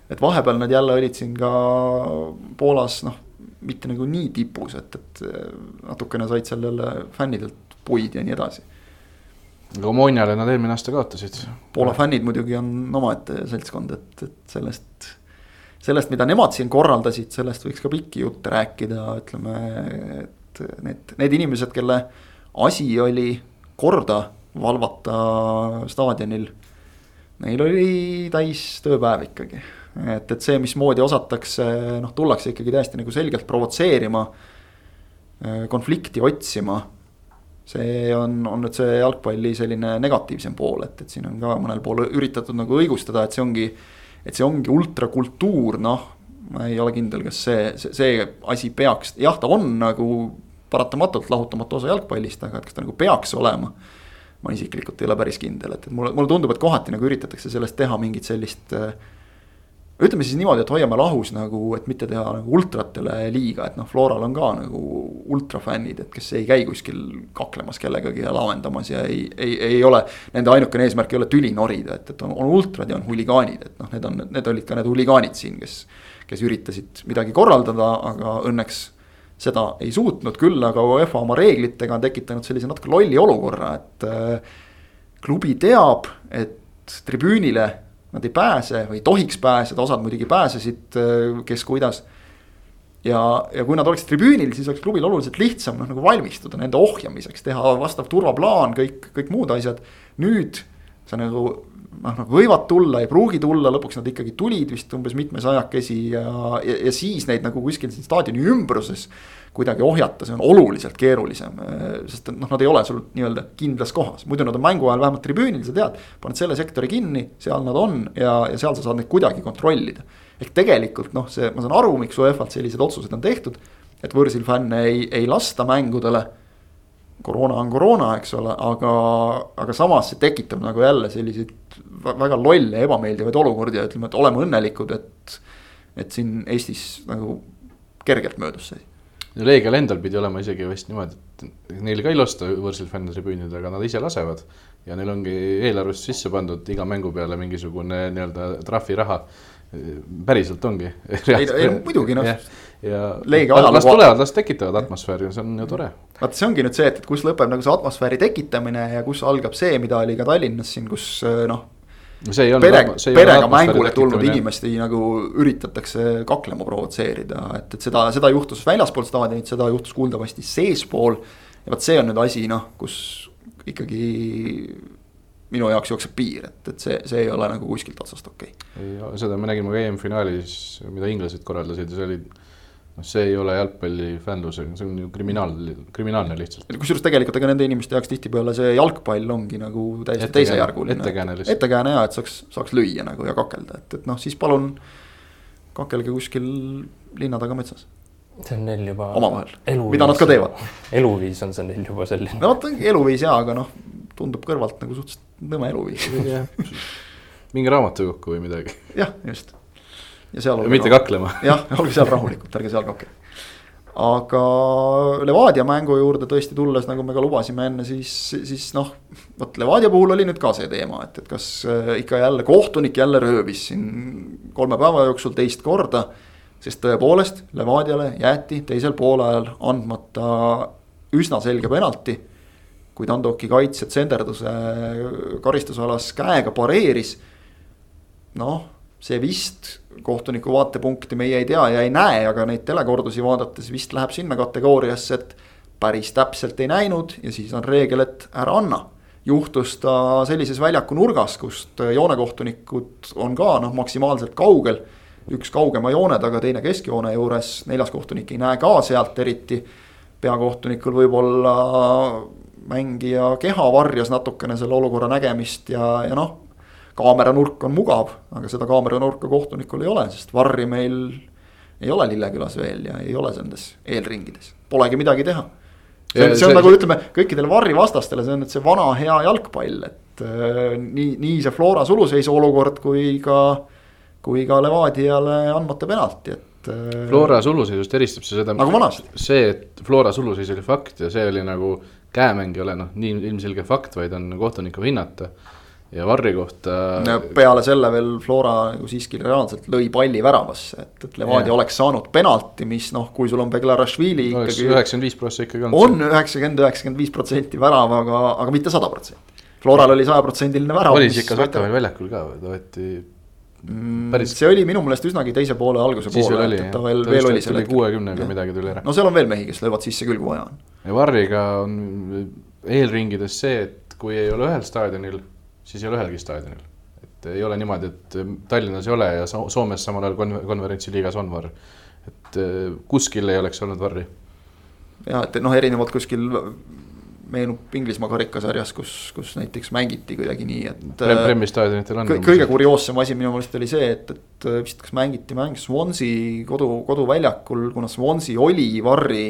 et vahepeal nad jälle olid siin ka Poolas, noh, mitte nagu nii tipus, et, et natukene said seal jälle fännidelt puid ja nii edasi aga Omoniale nad eelmine aasta kaotasid. Poola fännid muidugi on omaette seltskond, et, et sellest sellest, mida nemad siin korraldasid, sellest võiks ka pikki jutte rääkida, ütleme, et need, need inimesed, kelle asi oli korda valvata staadionil. Neil oli täis tööpäev ikkagi, et, et see, mismoodi osatakse, noh, tullakse ikkagi täiesti nagu selgelt provotseerima. konflikti otsima see on, on nüüd see jalgpalli selline negatiivsem pool, et, et siin on ka mõnel pool üritatud nagu õigustada, et see ongi et see ongi ultrakultuur, noh, ma ei ole kindel, kas see, see, see asi peaks, jah, ta on nagu paratamatult lahutamatu osa jalgpallist, aga et kas ta nagu peaks olema. ma isiklikult ei ole päris kindel, et, et mulle, mulle tundub, et kohati nagu üritatakse sellest teha mingit sellist äh, ütleme siis niimoodi, et hoiame lahus nagu, et mitte teha nagu ultratele liiga, et noh, Floral on ka nagu ultrafännid, et kes ei käi kuskil kaklemas kellegagi ja laamendamas ja ei, ei, ei ole. Nende ainukene eesmärk ei ole tüli norida, et, et on, on ultrad ja on huligaanid, et noh, need on, need olid ka need huligaanid siin, kes. kes üritasid midagi korraldada, aga õnneks seda ei suutnud, küll aga UEFA oma reeglitega on tekitanud sellise natuke lolli olukorra, et äh,. klubi teab, et tribüünile nad ei pääse või ei tohiks pääseda, osad muidugi pääsesid, äh, kes kuidas. ja, ja kui nad oleksid tribüünil, siis oleks klubil oluliselt lihtsam noh nagu valmistuda nende ohjamiseks, teha vastav turvaplaan, kõik, kõik muud asjad. nüüd sa nagu noh, nad võivad tulla, ei pruugi tulla, lõpuks nad ikkagi tulid vist umbes mitmesajakesi ja, ja, ja siis neid nagu kuskil siin staadioni ümbruses kuidagi ohjata, see on oluliselt keerulisem. sest noh, nad ei ole sul nii-öelda kindlas kohas, muidu nad on mängu ajal vähemalt tribüünil, sa tead. paned selle sektori kinni, seal nad on ja, ja seal sa saad neid kuidagi kontrollida. ehk tegelikult noh, see, ma saan aru, miks UEFA-lt sellised otsused on tehtud. et võõrsil fänne ei, ei lasta mängudele. koroona on koroona, eks ole, aga, aga samas see tekitab nagu jälle selliseid väga lolle, ebameeldivaid olukordi ja ütleme, et oleme õnnelikud, et. et siin Eestis nagu kergelt möödus see Leegial endal pidi olema isegi vist niimoodi, et neil ka ei lasta võõrsil fänne tribüünid, aga nad ise lasevad. ja neil ongi eelarvest sisse pandud iga mängu peale mingisugune nii-öelda trahviraha. päriselt ongi. ei, ei muidugi noh. ja, las tulevad, las tekitavad atmosfääri, see on ju tore. vaata, see ongi nüüd see, et, et kus lõpeb nagu see atmosfääri tekitamine ja kus algab see, mida oli ka Tallinnas siin, kus noh pere, perega mängule tulnud inimesi nagu üritatakse kaklema provotseerida, et, et seda, seda juhtus väljaspool staadionit, seda juhtus kuuldavasti seespool. ja vot see on nüüd asi, noh, kus ikkagi minu jaoks jookseb piir, et, et see, see ei ole nagu kuskilt otsast okei okay.. seda me nägime ka EM-finaalis, mida inglased korraldasid ja see oli noh, see ei ole jalgpalli fännlus, see on ju kriminaal, kriminaalne lihtsalt. kusjuures tegelikult ega nende inimeste jaoks tihtipeale see jalgpall ongi nagu täiesti teisejärguline. ettekääne lihtsalt. ettekääne ja et saaks, saaks lüüa nagu ja kakelda, et, et noh, siis palun kakelge kuskil linna taga metsas see on neil juba. omavahel, mida nad ka teevad. eluviis on see neil juba selline. no vot ongi eluviis jaa, aga noh, tundub kõrvalt nagu suhteliselt nõme eluviis minge raamatukokku või midagi. jah, just ja seal. mitte kaklema. jah, olge seal rahulikult, ärge seal kakelge. aga Levadia mängu juurde tõesti tulles, nagu me ka lubasime enne, siis, siis noh. vot Levadia puhul oli nüüd ka see teema, et, et kas äh, ikka jälle kohtunik jälle röövis siin kolme päeva jooksul teist korda. sest tõepoolest Levadiale jäeti teisel poolajal andmata üsna selge penalti. kui Tandoki kaitsjad senderduse karistusalas käega pareeris. noh, see vist kohtuniku vaatepunkti meie ei tea ja ei näe, aga neid telekordusi vaadates vist läheb sinna kategooriasse, et päris täpselt ei näinud ja siis on reegel, et ära anna. juhtus ta sellises väljaku nurgas, kust joonekohtunikud on ka noh, maksimaalselt kaugel. üks kaugema joone taga, teine keskjoone juures, neljas kohtunik ei näe ka sealt eriti. peakohtunikul võib-olla mängija keha varjas natukene selle olukorra nägemist ja, ja noh. Kaameranurk on mugav, aga seda kaameranurka kohtunikul ei ole, sest varri meil ei ole Lillekülas veel ja ei ole nendes eelringides, polegi midagi teha see on, see on see, nagu ütleme kõikidele varrivastastele, see on nüüd see vana hea jalgpall, et äh, nii, nii see Flora suluseisu olukord kui ka. kui ka Levadiale andmata penalti, et äh,. Flora suluseisust eristab see seda. nagu vanasti. see, et Flora suluseis oli fakt ja see oli nagu käemäng ei ole noh, nii ilmselge fakt, vaid on kohtuniku hinnata ja Varri kohta. peale selle veel Flora nagu siiski reaalselt lõi palli väravasse, et, et Levadia oleks saanud penalti, mis noh, kui sul on Beglarashvili no, ikkagi. üheksakümmend viis prossa ikkagi on. on üheksakümmend, üheksakümmend viis protsenti värav, aga, aga mitte sada protsenti. Floral oli sajaprotsendiline värav. oli see ikka veel väljakul ka või, ta võeti mm, päris. see oli minu meelest üsnagi teise poole alguse siis poole, et ta veel, veel oli seal. kuuekümnega midagi tuli ära. no seal on veel mehi, kes löövad sisse küll, kui vaja on. ja Varriga on eelringides see, et kui ei ole ühel staadionil siis ei ole ühelgi staadionil. et ei ole niimoodi, et Tallinnas ei ole ja Soomes samal ajal konver-, konverentsiliigas on varr. et äh, kuskil ei oleks olnud varri. ja et noh, erinevalt kuskil meenub Inglismaa karikasarjas, kus, kus näiteks mängiti kuidagi nii, et Prem. Premi staadionitel on. kõige kurioossem asi minu meelest oli see, et, et vist kas mängiti mäng Swansea kodu, koduväljakul, kuna Swansea oli varri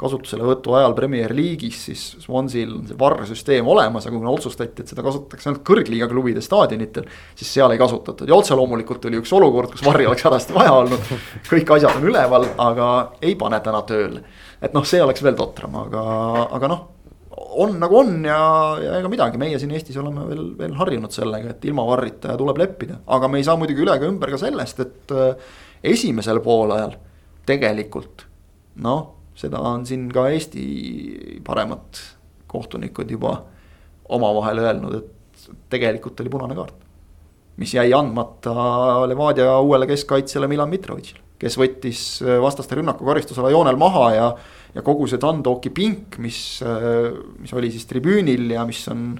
kasutuselevõtu ajal Premier League'is, siis Swansil on see varrsüsteem olemas, aga kuna otsustati, et seda kasutatakse ainult kõrgliiga klubide staadionitel. siis seal ei kasutatud ja otse loomulikult oli üks olukord, kus varri oleks hädasti vaja olnud. kõik asjad on üleval, aga ei pane täna tööle. et noh, see oleks veel totram, aga, aga noh on nagu on ja, ja ega midagi, meie siin Eestis oleme veel, veel harjunud sellega, et ilma varrita tuleb leppida, aga me ei saa muidugi üle ega ümber ka sellest, et äh, esimesel poolajal tegelikult noh seda on siin ka Eesti paremad kohtunikud juba omavahel öelnud, et tegelikult oli punane kaart. mis jäi andmata Levadia uuele keskkaitsjale Milan Mitrovitšile, kes võttis vastaste rünnaku karistusala joonel maha ja. ja kogu see Dandoki pink, mis, mis oli siis tribüünil ja mis on,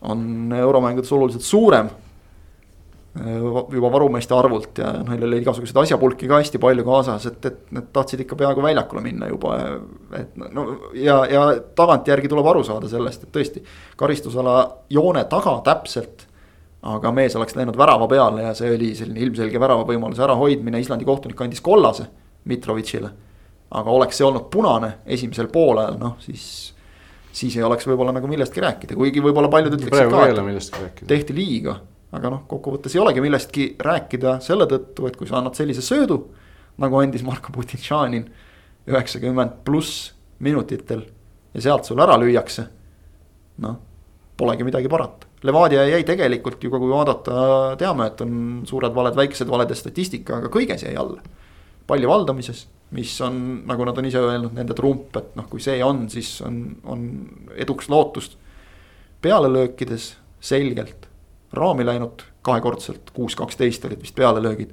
on euromängudes oluliselt suurem Äh, juba varumeeste arvult ja neil oli igasuguseid asjapulki ka hästi palju kaasas, et, et nad tahtsid ikka peaaegu väljakule minna juba. et no ja, ja tagantjärgi tuleb aru saada sellest, et tõesti karistusala joone taga täpselt. aga mees oleks läinud värava peale ja see oli selline ilmselge värava võimaluse ärahoidmine, Islandi kohtunik andis kollase Mitrovitšile. aga oleks see olnud punane esimesel poolajal, noh siis siis ei oleks võib-olla nagu millestki rääkida, kuigi võib-olla paljud ütleksid ka, et tehti liiga aga noh, kokkuvõttes ei olegi millestki rääkida selle tõttu, et kui sa annad sellise söödu. nagu andis Marko Putintšanin üheksakümmend pluss minutitel ja sealt sul ära lüüakse. noh, polegi midagi parata. Levadia jäi tegelikult ju, kui vaadata, teame, et on suured valed, väiksed valed ja statistika, aga kõiges jäi alla. palli valdamises, mis on, nagu nad on ise öelnud, nende trump, et noh, kui see on, siis on, on eduks lootust. pealelöökides selgelt raami läinud kahekordselt, kuus, kaksteist olid vist pealelöögid.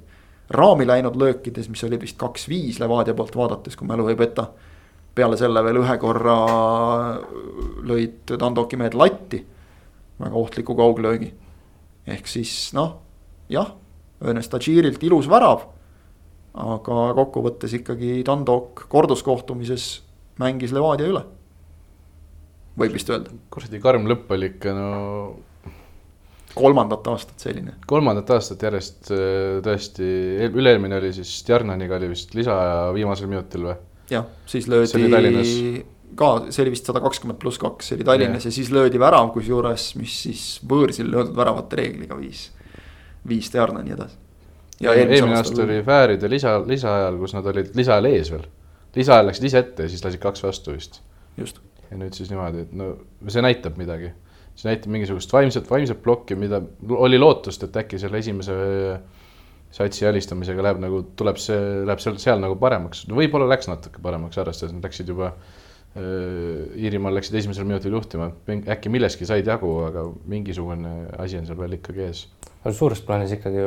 raami läinud löökides, mis olid vist kaks-viis Levadia poolt vaadates, kui mälu ei peta. peale selle veel ühe korra lõid Dandoki mehed latti, väga ohtliku kauglöögi. ehk siis noh, jah, Ernest Tadžirilt ilus värav. aga kokkuvõttes ikkagi Dandok korduskohtumises mängis Levadia üle. võib vist öelda. kuradi karm lõpp oli ikka no kolmandat aastat selline. kolmandat aastat järjest äh, tõesti, üle-eelmine oli siis Stjarnaniga oli vist lisaaja viimasel minutil või? jah, siis löödi ka, see oli vist sada kakskümmend pluss kaks, see oli Tallinnas ja. ja siis löödi värav, kusjuures, mis siis võõrsil löödud väravate reegliga viis, viis Stjarnani edasi. ja eelmine aasta oli Fääride lisa, lisaajal, kus nad olid lisaajal ees veel. lisaajal läksid ise ette ja siis lasid kaks vastu vist. just. ja nüüd siis niimoodi, et no see näitab midagi see näitab mingisugust vaimset, vaimset plokki, mida oli lootust, et äkki selle esimese satsi alistamisega läheb nagu, tuleb see, läheb seal, seal nagu paremaks. võib-olla läks natuke paremaks, arvestades, nad läksid juba Iirimaal läksid esimesel minutil juhtima, äkki millestki said jagu, aga mingisugune asi on seal veel ikkagi ees. suures plaanis ikkagi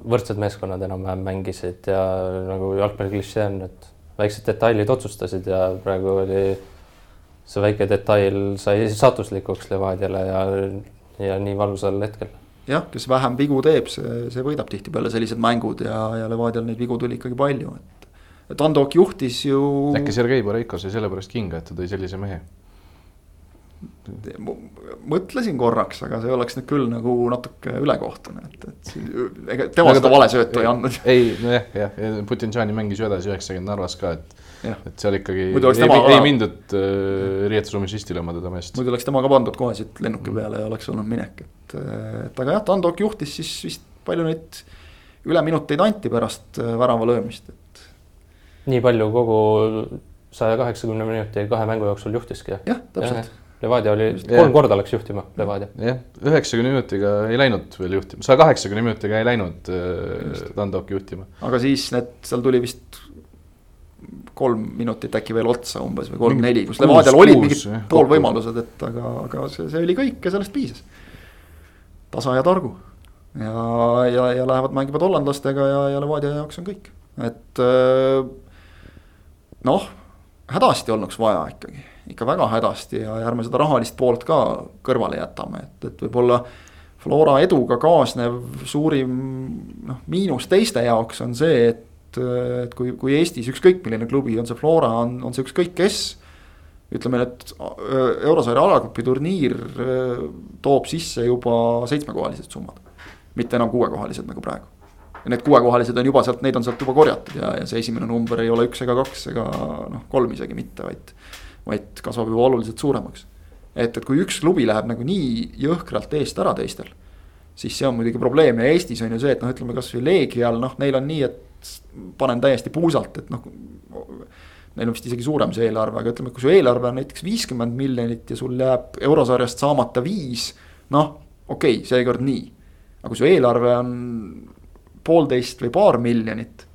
võrdsed meeskonnad enam-vähem mängisid ja nagu jalgpalli klišee on, et väiksed detailid otsustasid ja praegu oli see väike detail sai saatuslikuks Levadiale ja, ja nii valusal hetkel jah, kes vähem vigu teeb, see, see võidab tihtipeale sellised mängud ja, ja Levadial neid vigu tuli ikkagi palju, et. et Andok juhtis ju. äkki Sergei Boreiko sai sellepärast kinga, et ta tõi sellise mehe? mõtlesin korraks, aga see oleks nüüd küll nagu natuke ülekohtune, et, et ega tema seda vale söötu ei andnud. ei, nojah, jah, Putinšani mängis ju edasi üheksakümmend Narvas ka, et et seal ikkagi ei, ei, ei mindud äh, riietusruumis risti lööma teda meest. muidu oleks tema ka pandud kohe siit lennuki peale ja oleks olnud minek, et, et aga jah, Tandok juhtis siis vist palju neid üleminuteid anti pärast äh, värava löömist, et. nii palju kogu saja kaheksakümne minuti kahe mängu jooksul juhtiski, jah? täpselt. Levadia oli, kolm korda läks juhtima, Levadia. jah, üheksakümne minutiga ei läinud veel juhtima, saja kaheksakümne minutiga ei läinud äh, Tandok juhtima. aga siis need, seal tuli vist kolm minutit äkki veel otsa umbes või kolm-neli, kus Levadial olid mingid pool võimalused, et aga, aga see, see oli kõik ja sellest piisas. tasa ja targu. Ja, ja, ja lähevad mängivad hollandlastega ja, ja Levadia jaoks on kõik, et äh, noh, hädasti olnuks vaja ikkagi, ikka väga hädasti ja ärme seda rahalist poolt ka kõrvale jätame, et, et võib-olla. Flora eduga kaasnev suurim noh, miinus teiste jaoks on see, et et kui, kui Eestis ükskõik milline klubi, on see Flora, on, on see ükskõik kes. ütleme, et äh, eurosarja alagrupi turniir äh, toob sisse juba seitsmekohalised summad. mitte enam kuuekohalised nagu praegu. ja need kuuekohalised on juba sealt, neid on sealt juba korjatud ja, ja see esimene number ei ole üks ega kaks ega noh, kolm isegi mitte, vaid. vaid kasvab juba oluliselt suuremaks. et, et kui üks klubi läheb nagu nii jõhkralt eest ära teistel siis see on muidugi probleem ja Eestis on ju see, et noh, ütleme kasvõi Leegial noh, neil on nii, et panen täiesti puusalt, et noh. Neil on vist isegi suurem see eelarve, aga ütleme, kui su eelarve on näiteks viiskümmend miljonit ja sul jääb eurosarjast saamata viis. noh, okei okay,, seekord nii, aga kui su eelarve on poolteist või paar miljonit.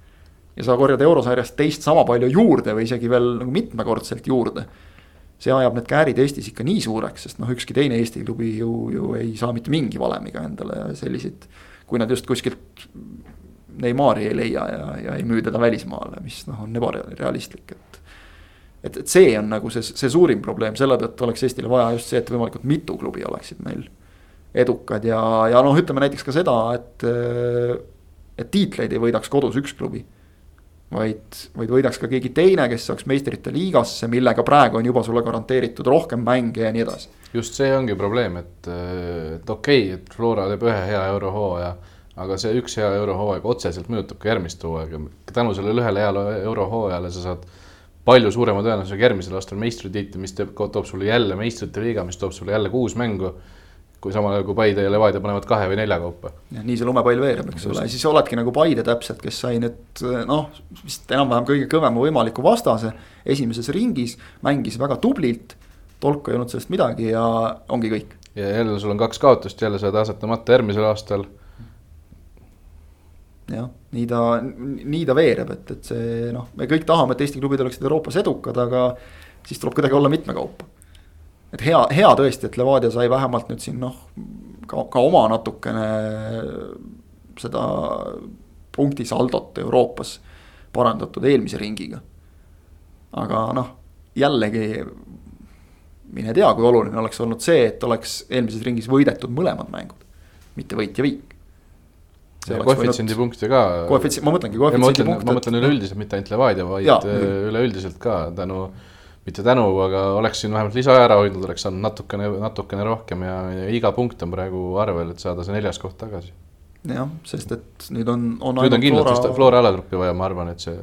ja sa korjad eurosarjast teist sama palju juurde või isegi veel nagu mitmekordselt juurde see ajab need käärid Eestis ikka nii suureks, sest noh, ükski teine Eesti klubi ju, ju ei saa mitte mingi valemiga endale selliseid. kui nad just kuskilt Neimari ei leia ja, ja ei müü teda välismaale, mis noh, on ebarealistlik, et. et, et see on nagu see, see suurim probleem, selle tõttu oleks Eestile vaja just see, et võimalikult mitu klubi oleksid meil edukad ja, ja noh, ütleme näiteks ka seda, et. et tiitleid ei võidaks kodus üks klubi. vaid, vaid võidaks ka keegi teine, kes saaks meistrite liigasse, millega praegu on juba sulle garanteeritud rohkem mänge ja nii edasi. just see ongi probleem, et, et okei okay,, et Flora teeb ühe hea eurohooaja aga see üks hea eurohooaeg otseselt mõjutab ka järgmist hooaega. tänu sellele ühele heale eurohooajale sa saad palju suurema tõenäosusega järgmisel aastal meistritiitli, mis teeb, toob sulle jälle meistrite liiga, mis toob sulle jälle kuus mängu. kui samal ajal, kui Paide ja Levadia panevad kahe või nelja kaupa. nii see lumepall veereb, eks ole, siis oledki nagu Paide täpselt, kes sai nüüd noh, vist enam-vähem kõige kõvema võimaliku vastase esimeses ringis, mängis väga tublilt. tolku ei olnud sellest midagi ja ongi kõik. ja jälle sul on kaks kaotust, jälle saad asetamata järgmisel aastal jah, nii ta, nii ta veereb, et, et see noh, me kõik tahame, et Eesti klubid oleksid Euroopas edukad, aga siis tuleb kuidagi olla mitmekaupa. et hea, hea tõesti, et Levadia sai vähemalt nüüd siin noh, ka, ka oma natukene seda punktisaldot Euroopas parandatud eelmise ringiga. aga noh, jällegi mine tea, kui oluline oleks olnud see, et oleks eelmises ringis võidetud mõlemad mängud, mitte võit ja viik koefitsiendi punkte ka. koefitsient, ma mõtlengi koefitsiendi punkte. ma mõtlen üleüldiselt, mitte ainult Levadia, vaid äh, üleüldiselt ka tänu, mitte tänu, aga oleks siin vähemalt lisaaja ära hoidnud, oleks saanud natukene, natukene rohkem ja, ja iga punkt on praegu arvel, et saada see neljas koht tagasi jah, sest et nüüd on, on. nüüd on kindlalt Flora... vist Flora alagruppi vaja, ma arvan, et see.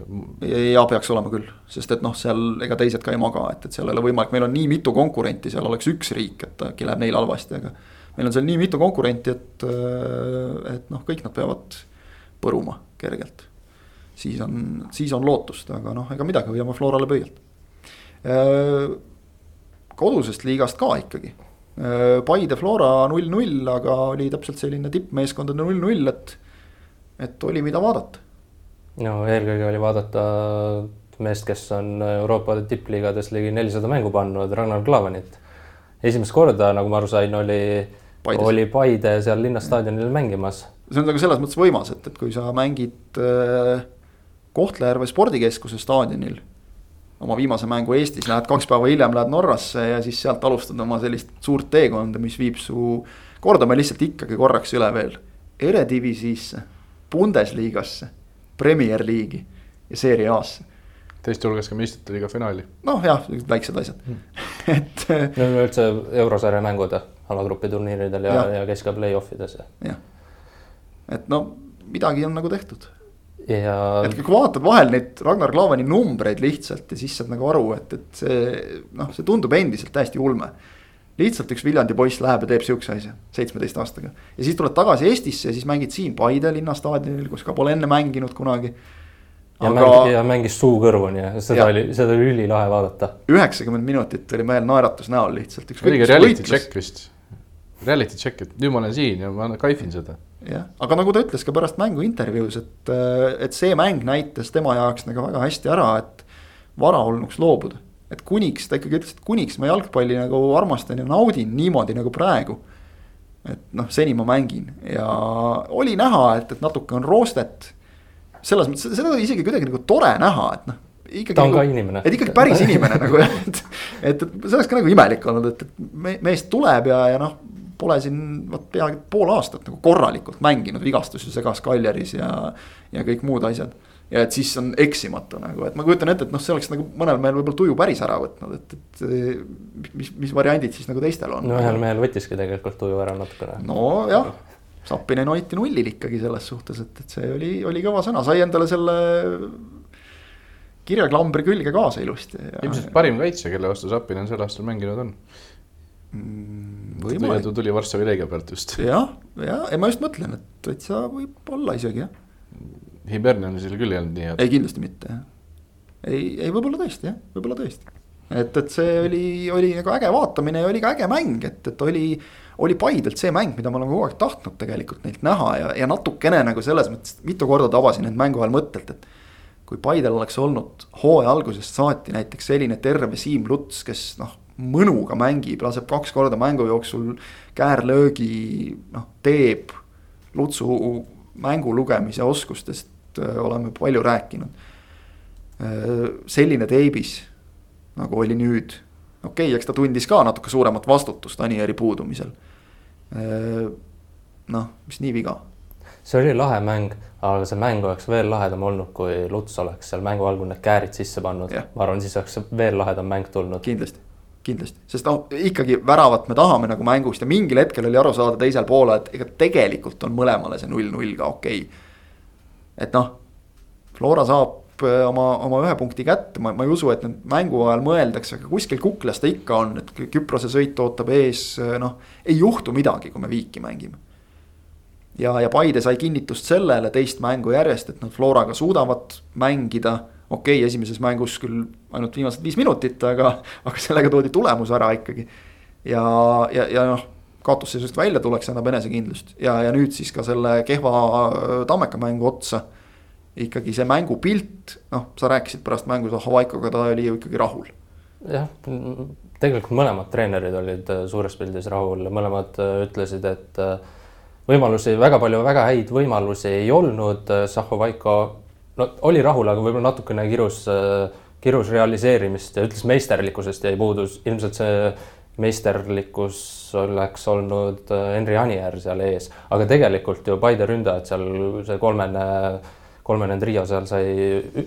ja peaks olema küll, sest et noh, seal ega teised ka ei maga, et, et seal ei ole võimalik, meil on nii mitu konkurenti, seal oleks üks riik, et äkki läheb neil halvasti, aga meil on seal nii mitu konkurenti, et, äh, et noh, kõik nad peavad põruma kergelt. siis on, siis on lootust, aga noh, ega midagi, hoiame Florale pöialt. Äh, kodusest liigast ka ikkagi. Äh, Paide Flora null-null, aga oli täpselt selline tippmeeskondade null-null, et, et oli, mida vaadata. no eelkõige oli vaadata meest, kes on Euroopa tippliigades ligi nelisada mängu pannud, Ragnar Klavanit. esimest korda, nagu ma aru sain, oli, oli Paide seal linnastaadionil mängimas. see on nagu selles mõttes võimas, et, et kui sa mängid äh, Kohtla-Järve spordikeskuse staadionil oma viimase mängu Eestis, lähed kaks päeva hiljem, lähed Norrasse ja siis sealt alustad oma sellist suurt teekonda, mis viib su, kordame lihtsalt ikkagi korraks üle veel. Eredivisisse, Bundesligasse, Premier League'i ja Serie A-sse. teiste hulgas ka meistrite liiga finaali. noh, jah, väiksed asjad mm. et. no üldse eurosarja mängud alagrupi turniiridel ja, ja, ja kes ka play-off ides. jah, et no midagi on nagu tehtud ja. et kui vaatad vahel neid Ragnar Klavani numbreid lihtsalt ja siis saad nagu aru, et, et see noh, see tundub endiselt täiesti ulme lihtsalt üks Viljandi poiss läheb ja teeb sihukese asja seitsmeteist aastaga. ja siis tuled tagasi Eestisse ja siis mängid siin Paide linnastaadionil, kus ka pole enne mänginud kunagi. ja Aga... mängis, ja mängis suu kõrvuni ja seda ja. oli, seda oli ülilahe vaadata. üheksakümmend minutit oli mehel naeratus näol lihtsalt. oligi reality check vist, reality check, et nüüd ma olen siin ja ma kaifin seda. jah, aga nagu ta ütles ka pärast mängu intervjuus, et, et see mäng näitas tema jaoks nagu väga hästi ära, et varaolnuks loobuda et kuniks, ta ikkagi ütles, et kuniks ma jalgpalli nagu armastan ja naudin niimoodi nagu praegu. et noh, seni ma mängin ja oli näha, et, et natuke on roostet. selles mõttes, seda oli isegi kuidagi nagu tore näha, et noh. ta on nagu, ka inimene. et ikkagi päris inimene nagu jah, et, et, et see oleks ka nagu imelik olnud, et, et mees tuleb ja, ja noh pole siin vot peaaegu pool aastat nagu korralikult mänginud, vigastusi segas Kaljaris ja, ja kõik muud asjad ja et siis on eksimatu nagu, et ma kujutan ette, et noh, see oleks nagu mõnel mehel võib-olla tuju päris ära võtnud, et, et mis, mis variandid siis nagu teistel on. no ühel mehel võttiski tegelikult tuju ära natukene. nojah, Sappinen hoiti nullil ikkagi selles suhtes, et, et see oli, oli kõva sõna, sai endale selle kirjaklambri külge kaasa ilusti. ilmselt parim kaitsja, kelle vastu Sappinen sel aastal mänginud on mm,. Võimalik. tuli Varssavi Leegia pealt just. jah, ja, ja ma just mõtlen, et täitsa võib olla isegi jah Hibernionsil küll ei olnud nii head. ei, kindlasti mitte jah. ei, ei võib-olla tõesti jah, võib-olla tõesti. et, et see oli, oli nagu äge vaatamine ja oli ka äge mäng, et, et oli, oli Paidelt see mäng, mida ma olen kogu aeg tahtnud tegelikult neilt näha ja, ja natukene nagu selles mõttes mitu korda tabasin end mängu ajal mõttelt, et. kui Paidel oleks olnud hooaja algusest saati näiteks selline terve Siim Luts, kes noh mõnuga mängib, laseb kaks korda mängu jooksul käärlöögi, noh teeb Lutsu mängu lugemise oskustest oleme palju rääkinud. Selline teebis nagu oli nüüd, okei okay,, eks ta tundis ka natuke suuremat vastutust Anieri puudumisel. Noh, mis nii viga. see oli lahe mäng, aga see mäng oleks veel lahedam olnud, kui Luts oleks seal mängu algul need käärid sisse pannud. ma arvan, siis oleks veel lahedam mäng tulnud. kindlasti kindlasti, sest noh, ikkagi väravat me tahame nagu mängust ja mingil hetkel oli aru saada teisel poole, et ega tegelikult on mõlemale see null-null ka okei okay et noh, Flora saab äh, oma, oma ühe punkti kätte, ma, ma ei usu, et nüüd mängu ajal mõeldakse, aga kuskil kuklas ta ikka on, et Küprose sõit ootab ees, äh, noh, ei juhtu midagi, kui me viiki mängime. ja, ja Paide sai kinnitust sellele teist mängu järjest, et nad Floraga suudavad mängida. Okei okay,, esimeses mängus küll ainult viimased viis minutit, aga, aga sellega toodi tulemus ära ikkagi. ja, ja, ja noh kaotusseisust välja tuleks, annab enesekindlust ja, ja nüüd siis ka selle kehva äh, Tammeka mängu otsa. ikkagi see mängupilt, noh, sa rääkisid pärast mängu Havaikoga, ta oli ju ikkagi rahul. jah, tegelikult mõlemad treenerid olid äh, suures pildis rahul, mõlemad äh, ütlesid, et võimalusi, väga palju väga häid võimalusi ei olnud, Zahhovaiko no oli rahul, aga võib-olla natukene kirus, kirus realiseerimist ja ütles meisterlikkusest jäi puudus, ilmselt see meisterlikkus oleks olnud äh, Henri Anier seal ees, aga tegelikult ju Paide ründajad seal see kolmene, kolmene trio seal sai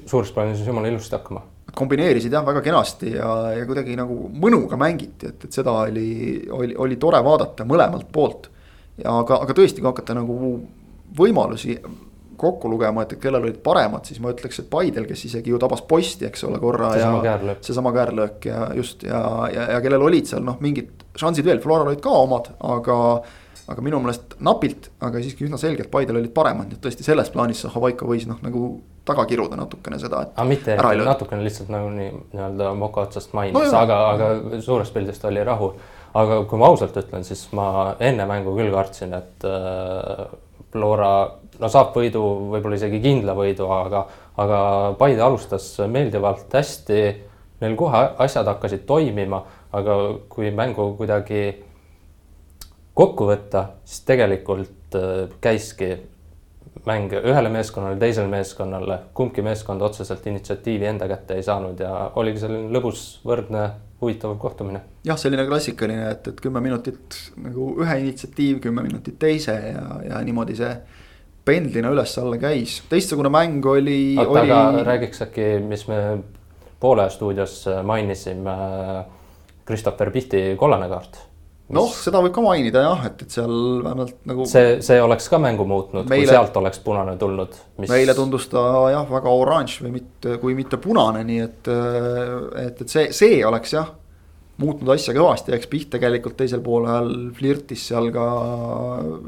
suures plaanis jumala ilusti hakkama. kombineerisid jah väga kenasti ja, ja kuidagi nagu mõnuga mängiti, et, et seda oli, oli, oli tore vaadata mõlemalt poolt. ja aga, aga tõesti, kui hakata nagu võimalusi kokku lugema, et kellel olid paremad, siis ma ütleks, et Paidel, kes isegi ju tabas posti, eks ole, korra. seesama käärlöök. seesama käärlöök ja just ja, ja, ja kellel olid seal noh, mingid šansid veel, Floral olid ka omad, aga. aga minu meelest napilt, aga siiski üsna selgelt Paidel olid paremad, nii et tõesti selles plaanis Havaiko võis noh, nagu taga kiruda natukene seda, et. aga mitte, natukene lihtsalt nagu nii nii-öelda moka otsast mainis no,, aga, aga suures pildis ta oli rahul. aga kui ma ausalt ütlen, siis ma enne mängu küll kartsin, et äh, Flora no saab võidu, võib-olla isegi kindla võidu, aga, aga Paide alustas meeldivalt hästi. Neil kohe asjad hakkasid toimima, aga kui mängu kuidagi kokku võtta, siis tegelikult äh, käiski mäng ühele meeskonnale, teisele meeskonnale, kumbki meeskond otseselt initsiatiivi enda kätte ei saanud ja oligi selline lõbus, võrdne, huvitav kohtumine. jah, selline klassikaline, et, et kümme minutit nagu ühe initsiatiiv, kümme minutit teise ja, ja niimoodi see pendlina üles-alla käis, teistsugune mäng oli. oota oli..., aga räägiks äkki, mis me Poole stuudios mainisime. Christopher Pihti kollane kaart noh, seda võib ka mainida jah, et, et seal vähemalt nagu. see, see oleks ka mängu muutnud meile..., kui sealt oleks punane tulnud mis.... meile tundus ta jah, väga oranž või mitte, kui mitte punane, nii et, et, et see, see oleks jah. Muutnud asja kõvasti, eks Piht tegelikult teisel poolel flirtis seal ka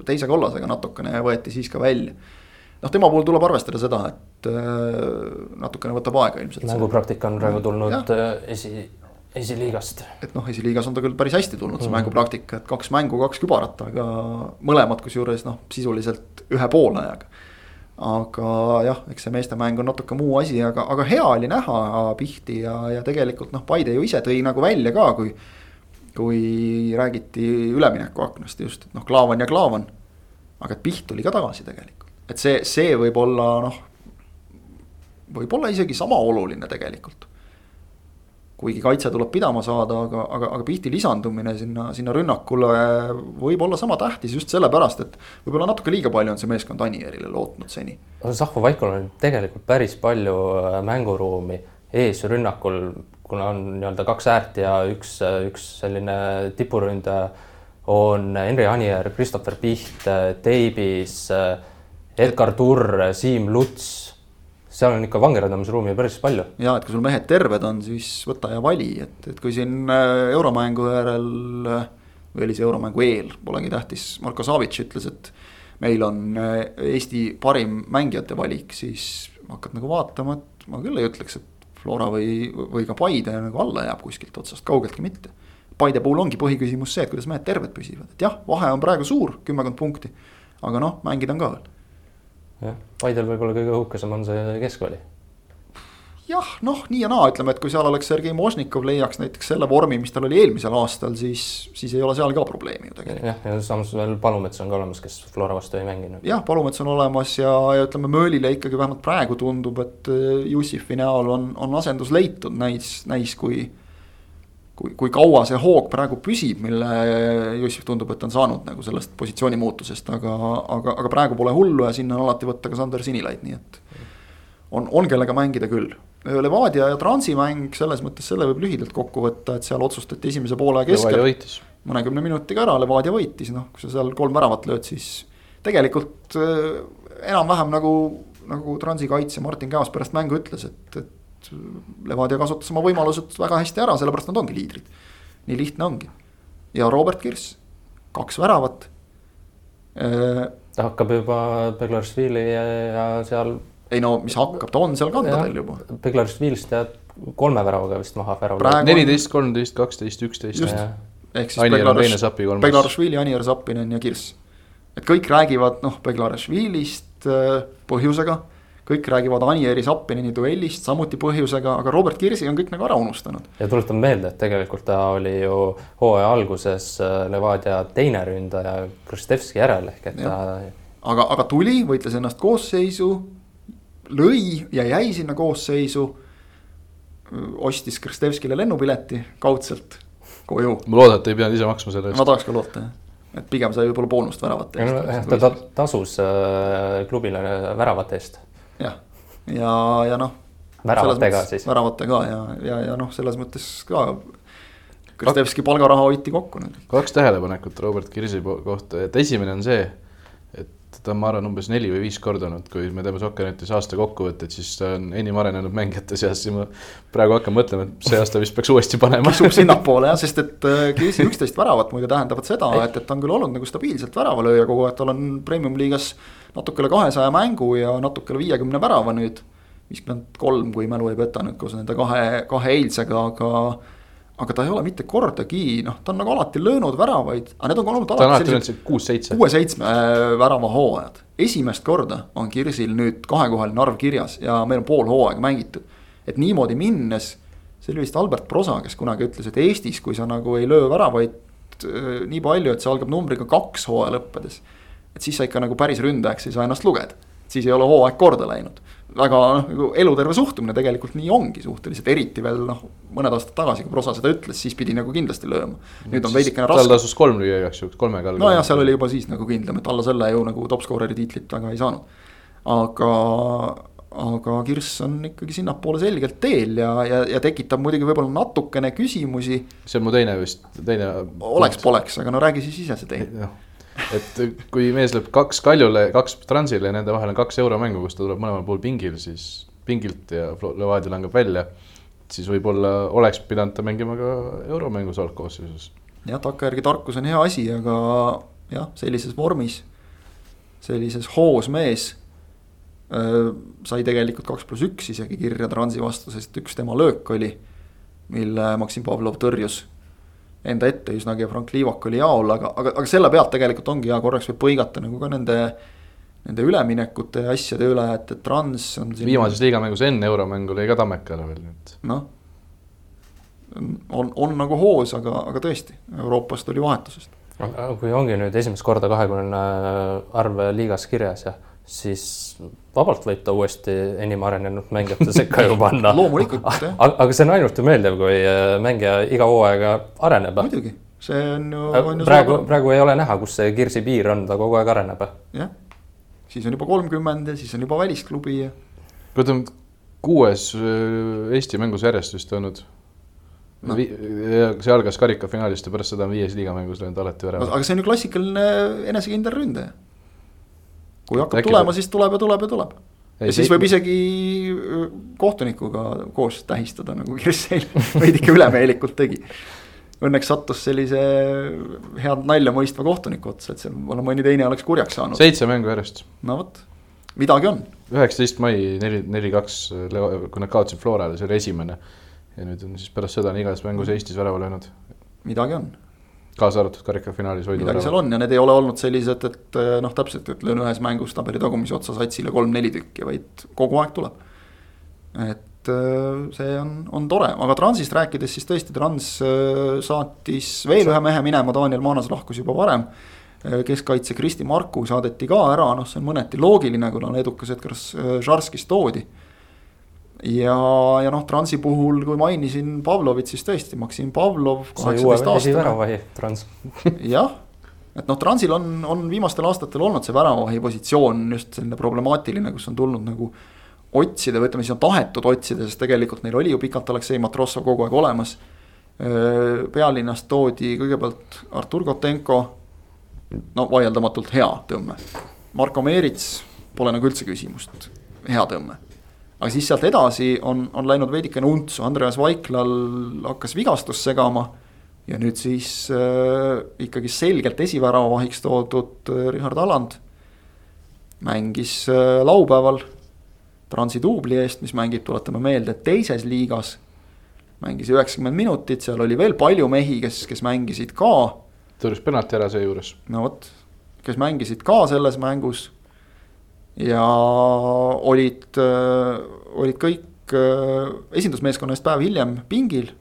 teise kollasega natukene ja võeti siis ka välja noh, tema puhul tuleb arvestada seda, et natukene võtab aega ilmselt. mängupraktika on praegu tulnud ja. esi esiliigast. et noh, esiliigas on ta küll päris hästi tulnud see mm. mängupraktika, et kaks mängu, kaks kübarat, aga mõlemad kusjuures noh, sisuliselt ühe poolajaga. Aga jah, eks see meestemäng on natuke muu asi, aga, aga hea oli näha Pihti ja, ja tegelikult noh, Paide ju ise tõi nagu välja ka, kui. kui räägiti üleminekuaknast just, et noh, Klaavan ja Klaavan. aga et Piht tuli ka tagasi tegelikult, et see, see võib olla noh. võib-olla isegi sama oluline tegelikult kuigi kaitse tuleb pidama saada, aga, aga, aga Pihti lisandumine sinna, sinna rünnakule võib olla sama tähtis just sellepärast, et. võib-olla natuke liiga palju on see meeskond Anierile lootnud seni. Zahvo Vaikul on tegelikult päris palju äh, mänguruumi eesrünnakul, kuna on nii-öelda kaks äärt ja üks, üks selline tipuründaja. on Henri Anier, Christopher Piht, Teibis, Edgar Turr, Siim Luts seal on ikka vangerdamisruumi päris palju. ja et kui sul mehed terved on, siis võta ja vali, et, et kui siin äh, euromängu järel. Äh, või oli see euromängu eel, polegi tähtis, Marko Savitš ütles, et meil on äh, Eesti parim mängijate valik, siis hakkad nagu vaatama, et ma küll ei ütleks, et Flora või, või ka Paide nagu alla jääb kuskilt otsast, kaugeltki mitte. Paide puhul ongi põhiküsimus see, et kuidas mehed terved püsivad, et jah, vahe on praegu suur, kümmekond punkti. aga noh, mängida on ka veel jah, Paidel võib-olla kõige õhukesem on see keskväli. jah, noh, nii ja naa, ütleme, et kui seal oleks Sergei Mošnikov leiaks näiteks selle vormi, mis tal oli eelmisel aastal, siis, siis ei ole seal ka probleemi ju tegelikult. jah, ja samas veel Palumets on ka olemas, kes Flora vastu ei mänginud. jah, Palumets on olemas ja, ja ütleme, Möölile ikkagi vähemalt praegu tundub, et äh, Jussifi näol on, on asendus leitud, näis, näis kui kui, kui kaua see hoog praegu püsib, mille Jussif tundub, et on saanud nagu sellest positsiooni muutusest, aga, aga, aga praegu pole hullu ja sinna on alati võtta ka Sander Sinilaid, nii et. on, on kellega mängida küll. Levadia ja Transi mäng selles mõttes, selle võib lühidalt kokku võtta, et seal otsustati esimese poole keskel. mõnekümne minutiga ära, Levadia võitis, noh, kui sa seal kolm väravat lööd, siis tegelikult äh, enam-vähem nagu, nagu Transi kaitsja Martin Käos pärast mängu ütles, et, et Levadia kasutas oma võimalused väga hästi ära, sellepärast nad ongi liidrid. nii lihtne ongi. ja Robert Kirss, kaks väravat. ta hakkab juba Beglaršvili ja, ja seal. ei no mis hakkab, ta on seal kandadel juba. Beglaršvilist jääb kolme väravaga vist maha. neliteist, kolmteist, kaksteist, üksteist. ehk siis Beglaršvili, Anier Zappinen ja Kirss. et kõik räägivad noh, Beglaršvilist põhjusega kõik räägivad Anieri Zappinini duellist samuti põhjusega, aga Robert Kirsi on kõik nagu ära unustanud. ja tuletan meelde, et tegelikult ta oli ju hooaja alguses äh, Levadia teine ründaja Kristevski järel ehk et ja. ta. aga, aga tuli, võitles ennast koosseisu, lõi ja jäi sinna koosseisu. ostis Kristevskile lennupileti kaudselt koju. ma loodan, et ei pidanud ise maksma selle eest. ma tahaks ka loota jah et pigem sai võib-olla boonust väravate eest. ta tasus äh, klubile väravate eest jah, ja, ja noh. väravatega siis. väravatega ja, ja, ja noh, selles mõttes ka. Kristevski palgaraha hoiti kokku nüüd. kaks tähelepanekut Robert Kirsi kohta, et esimene on see, et ta on, ma arvan, umbes neli või viis korda olnud, kui me teeme Sokkernetis aasta kokkuvõtteid, siis ta on enim arenenud mängijate seas, siis ma praegu hakkan mõtlema, et see aasta vist peaks uuesti panema. kisub sinnapoole jah, sest et äh, Kirsi üksteist väravat muide tähendavad seda, et, et ta on küll olnud nagu stabiilselt väravalööja kogu aeg, tal on premium liigas natuke üle kahesaja mängu ja natuke üle viiekümne värava nüüd. viiskümmend kolm, kui mälu ei peta nüüd koos nende kahe, kahe eilsega, aga, aga ta ei ole mitte kordagi, noh, ta on nagu alati löönud väravaid, aga need on olnud alati alati sellised kuus-seitse. kuue-seitsme äh, värava hooajad. esimest korda on Kirsil nüüd kahekohaline arv kirjas ja meil on pool hooaega mängitud. et niimoodi minnes, see oli vist Albert Prosa, kes kunagi ütles, et Eestis, kui sa nagu ei löö väravaid äh, nii palju, et see algab numbriga kaks hooaja lõppedes. Et siis sa ikka nagu päris ründajaks ei saa ennast lugeda, siis ei ole hooaeg korda läinud väga noh, nagu eluterve suhtumine tegelikult nii ongi suhteliselt, eriti veel noh, mõned aastad tagasi, kui Prosa seda ütles, siis pidi nagu kindlasti lööma. nüüd on veidikene tal raske, tasus kolm lüüa igaks juhuks, kolmega. nojah, seal oli juba siis nagu kindlam, et alla selle ju nagu top scorer'i tiitlit väga ei saanud. aga, aga Kirss on ikkagi sinnapoole selgelt teel ja, ja, ja tekitab muidugi võib-olla natukene küsimusi. see on mu teine vist, teine. oleks-poleks, aga no räägi siis ise see teine. Et kui mees lööb kaks Kaljule, kaks Transile ja nende vahel on kaks euromängu, kus ta tuleb mõlemal pool pingil, siis pingilt ja Levadia langeb välja. siis võib-olla oleks pidanud ta mängima ka euromängus algkoosseisus. jah, takkajärgi tarkus on hea asi, aga jah, sellises vormis, sellises hoos mees öö, sai tegelikult kaks pluss üks isegi kirja Transi vastu, sest üks tema löök oli, mille Maksim Pavlov tõrjus enda ette üsnagi ja Frank Liivak oli jaol, aga, aga, aga selle pealt tegelikult ongi hea korraks võib põigata nagu ka nende Nende üleminekute ja asjade üle, et, et Trans on siin viimases liigamängus enne euromängu lõi ka Tammeka ära veel, nii et noh, on, on nagu hoos, aga, aga tõesti, Euroopast tuli vahetusest. kui ongi nüüd esimest korda kahekümne arv liigas kirjas ja siis vabalt võib ta uuesti enim arenenud mängijate sekka ju panna. Loomulikult, jah. aga, see on ainult ju meeldiv, kui äh, mängija iga hooaega areneb. muidugi, see on ju, on ju praegu, praegu ei ole näha, kus see Kirsi piir on, ta kogu aeg areneb. jah, siis on juba kolmkümmend ja siis on juba välisklubi ja kuid on kuues öö, Eesti mängus järjest vist olnud no.. see algas karikafinaalist ja pärast seda on viies liigamängus löönud alati no, värava. aga see on ju klassikaline enesekindel ründaja. Kui hakkab Äkki tulema, siis tuleb ja tuleb ja tuleb. ja siis võib isegi kohtunikuga koos tähistada, nagu Kirss eile veidike ülemeelikult tegi. Õnneks sattus sellise head nalja mõistva kohtuniku otsa, et seal võib-olla mõni teine oleks kurjaks saanud. seitse mängu järjest, no vot, midagi on üheksateist mai neli, neli-kaks, kui nad kaotasid Florale, see oli esimene. ja nüüd on siis pärast seda on igas mängus Eestis värava löönud, midagi on, kaasa arvatud karikafinaalis midagi seal on ja need ei ole olnud sellised, et eh, noh, täpselt, et löön ühes mängus tabeli tagumise otsa satsile kolm-neli tükki, vaid kogu aeg tuleb. et eh, see on, on tore, aga Transist rääkides, siis tõesti Trans eh, saatis veel ühe mehe minema, Daniel Maanas lahkus juba varem. keskkaitse Kristi Marku saadeti ka ära, noh, see on mõneti loogiline, kuna Leedukas Edgar Žarskis toodi ja, ja noh, Transi puhul, kui mainisin Pavlovit, siis tõesti Maksim Pavlov, sai uue esiväravahi Trans. jah, et noh, Transil on, on viimastel aastatel olnud see väravavahi positsioon just selline problemaatiline, kus on tulnud nagu otsida või ütleme siis on tahetud otsida, sest tegelikult neil oli ju pikalt Aleksei Matrossov kogu aeg olemas. pealinnast toodi kõigepealt Artur Kotenko, no vaieldamatult hea tõmme. Marko Meerits pole nagu üldse küsimust, hea tõmme aga siis sealt edasi on, on läinud veidikene untsu, Andreas Vaiklal hakkas vigastust segama ja nüüd siis äh, ikkagi selgelt esiväravahiks toodud äh, Richard Alland mängis äh, laupäeval Transi duubli eest, mis mängib, tuletame meelde, teises liigas. mängis üheksakümmend minutit, seal oli veel palju mehi, kes, kes mängisid ka, tõrjus penalti ära seejuures. no vot, kes mängisid ka selles mängus. Ja olid, olid kõik äh, esindusmeeskonna eest päev hiljem pingil.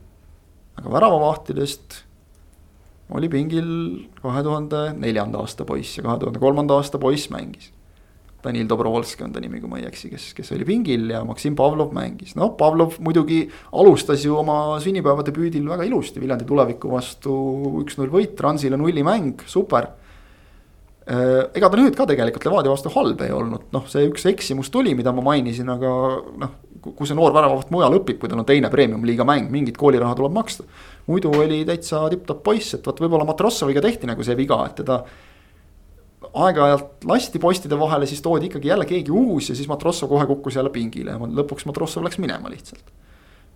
aga väravavahtidest oli pingil kahe tuhande neljanda aasta poiss ja kahe tuhande kolmanda aasta poiss mängis. Danil Dobrovolski on ta nimi, kui ma ei eksi, kes, kes oli pingil ja Maksim Pavlov mängis, noh, Pavlov muidugi alustas ju oma sünnipäevadebüüdil väga ilusti Viljandi tuleviku vastu üks-null võit, Transile nullimäng, super Äh, ega ta nüüd ka tegelikult Levadia vastu halb ei olnud, noh, see üks eksimus tuli, mida ma mainisin, aga noh, kui see noor väravavaht mujal õpib, kui tal on teine premium-liiga mäng, mingit kooliraha tuleb maksta. muidu oli täitsa tipp-topp poiss, et vot võib-olla Matrossoviga tehti nagu see viga, et teda aeg-ajalt lasti postide vahele, siis toodi ikkagi jälle keegi uus ja siis Matrossov kohe kukkus jälle pingile ja lõpuks Matrossov läks minema lihtsalt.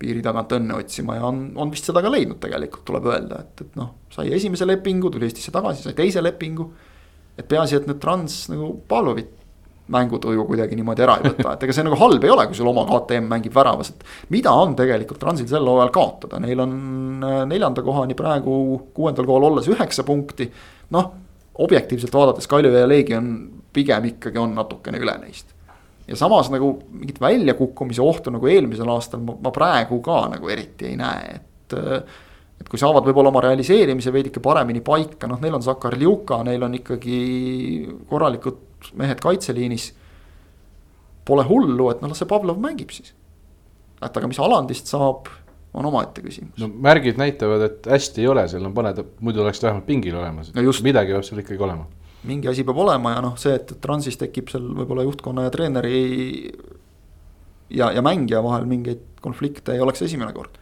piiri tagant õnne otsima ja on, on vist seda ka leidnud tegelikult, tuleb öelda, et, et noh, sai esimese lepingu, tuli Eestisse tagasi, sai teise lepingu et peaasi, et nüüd Trans nagu Pavlovit mängutuju kuidagi niimoodi ära ei võta, et ega see nagu halb ei ole, kui sul oma KTM mängib väravas, et. mida on tegelikult Transil sel hooajal kaotada, neil on äh, neljanda kohani praegu kuuendal kohal olles üheksa punkti. noh, objektiivselt vaadates Kalju ja Leegion pigem ikkagi on natukene üle neist. ja samas nagu mingit väljakukkumise ohtu nagu eelmisel aastal ma, ma praegu ka nagu eriti ei näe, et äh, et kui saavad võib-olla oma realiseerimise veidike paremini paika, noh, neil on Zakarljuka, neil on ikkagi korralikud mehed kaitseliinis. Pole hullu, et noh, las see Pavlov mängib siis. et aga mis Alandist saab, on omaette küsimus. no märgid näitavad, et hästi ei ole, seal on paned, muidu oleks ta vähemalt pingil olemas no, just. midagi peab seal ikkagi olema. mingi asi peab olema ja noh, see, et Transis tekib seal võib-olla juhtkonna ja treeneri ja, ja mängija vahel mingeid konflikte ei oleks esimene kord.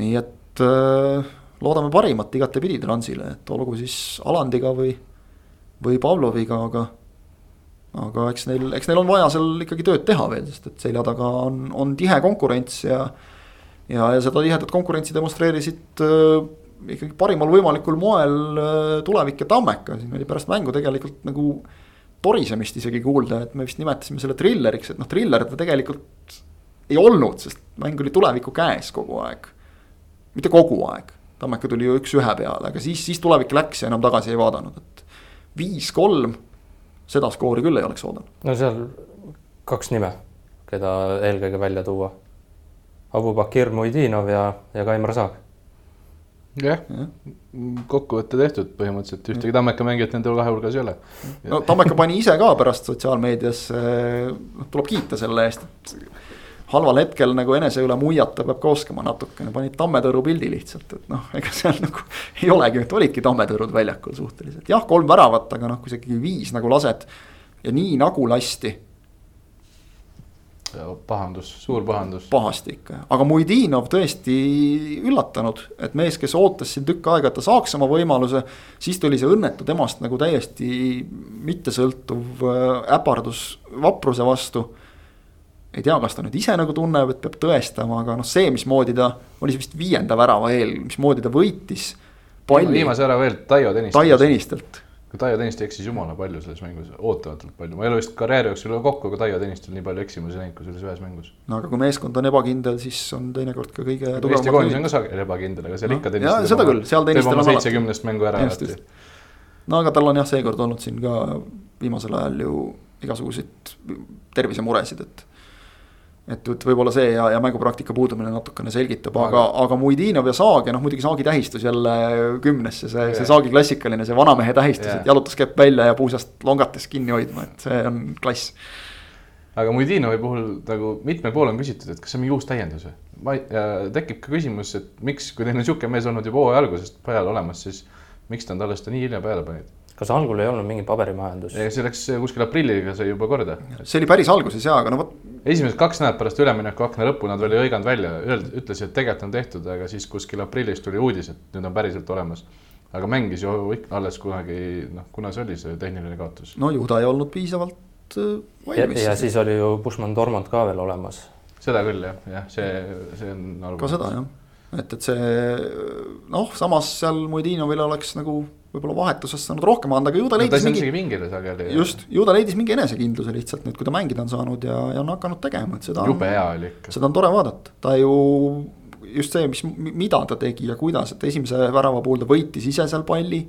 nii et äh, loodame parimat igatepidi Transile, et olgu siis Alandiga või või Pavloviga, aga. aga eks neil, eks neil on vaja seal ikkagi tööd teha veel, sest et selja taga on, on tihe konkurents ja. ja, ja seda tihedat konkurentsi demonstreerisid äh, ikkagi parimal võimalikul moel äh, Tulevik ja Tammeka, siin oli pärast mängu tegelikult nagu torisemist isegi kuulda, et me vist nimetasime selle trilleriks, et noh, triller ta tegelikult ei olnud, sest mäng oli tuleviku käes kogu aeg. Mitte kogu aeg, Tammeka tuli ju üks-ühe peale, aga siis, siis tulevik läks ja enam tagasi ei vaadanud, et viis-kolm, seda skoori küll ei oleks oodanud. no seal kaks nime, keda eelkõige välja tuua. Abu Bakir Muidinov ja, ja Kaimar Saag. jah ja., kokkuvõte tehtud põhimõtteliselt, ühtegi Tammeka mängijat nende kahe hulgas ei ole. no Tammeka pani ise ka pärast sotsiaalmeedias, noh tuleb kiita selle eest, et halval hetkel nagu enese üle muiata peab ka oskama natukene, panid tammetõru pildi lihtsalt, et noh, ega seal nagu ei olegi, et olidki tammetõrud väljakul suhteliselt, jah, kolm väravat, aga noh, kui sa ikkagi viis nagu lased ja nii nagu lasti. pahandus, suur pahandus. pahasti ikka, aga Muidinov tõesti üllatanud, et mees, kes ootas siin tükk aega, et ta saaks oma võimaluse. siis tuli see õnnetu temast nagu täiesti mittesõltuv äh, äpardus vapruse vastu ei tea, kas ta nüüd ise nagu tunneb, et peab tõestama, aga noh, see, mismoodi ta, oli see vist viienda värava eel, mismoodi ta võitis. viimase värava eel Taio Tõnistelt. Taio Tõnistelt. Taio Tõniste eksis jumala palju selles mängus, ootamatult palju, ma ei ole vist karjääri jooksul kokku, aga Taio Tõnistel nii palju eksimusi näinud kui selles ühes mängus. no aga kui meeskond on ebakindel, siis on teinekord ka kõige. Eesti koondis on ka sageli ebakindel, aga seal no, ikka Tõnistel. seda küll, seal Tõnistel on alati. seitsekümnest mängu ära alati. no aga tal on jah, seekord olnud siin ka viimasel ajal ju igasuguseid tervisemuresid, et et, et võib-olla see ja, ja mängupraktika puudumine natukene selgitab, aga, aga Muidinov ja Saag ja noh, muidugi Saagi tähistus jälle kümnesse, see see Saagi klassikaline, see vanamehe tähistus yeah., et jalutas kepp välja ja puusast longates kinni hoidma, et see on klass. aga Muidinovi puhul nagu mitmel pool on küsitud, et kas see on mingi uus täiendus või? ma ei, tekib ka küsimus, et miks, kui teil on niisugune mees olnud juba hooaja algusest peale olemas, siis miks ta on talle seda nii hilja peale pannud? Kas algul ei olnud mingi paberimajandus? see läks kuskil aprilliga sai juba korda. see oli päris alguses jaa, aga no vot. esimesed kaks nädalat pärast üleminekuakna lõppu nad veel ei hõiganud välja, ütlesid, et tegelikult on tehtud, aga siis kuskil aprillis tuli uudis, et nüüd on päriselt olemas. aga mängis ju alles kunagi, noh, kuna see oli see tehniline kaotus? no ju ta ei olnud piisavalt äh, valmis. ja siis oli ju Bushman Dormont ka veel olemas. seda küll jah, jah, see, see on. ka seda jah, et, et see noh, samas seal Muidinovil oleks nagu võib-olla vahetusest saanud rohkem anda, aga ju ta leidis no, mingi. pingile sageli. just, ju ta leidis mingi enesekindluse lihtsalt nüüd, kui ta mängida on saanud ja, ja on hakanud tegema, et seda. jube hea oli ikka. seda on tore vaadata, ta ju just see, mis, mida ta tegi ja kuidas, et esimese värava puhul ta võitis ise seal palli.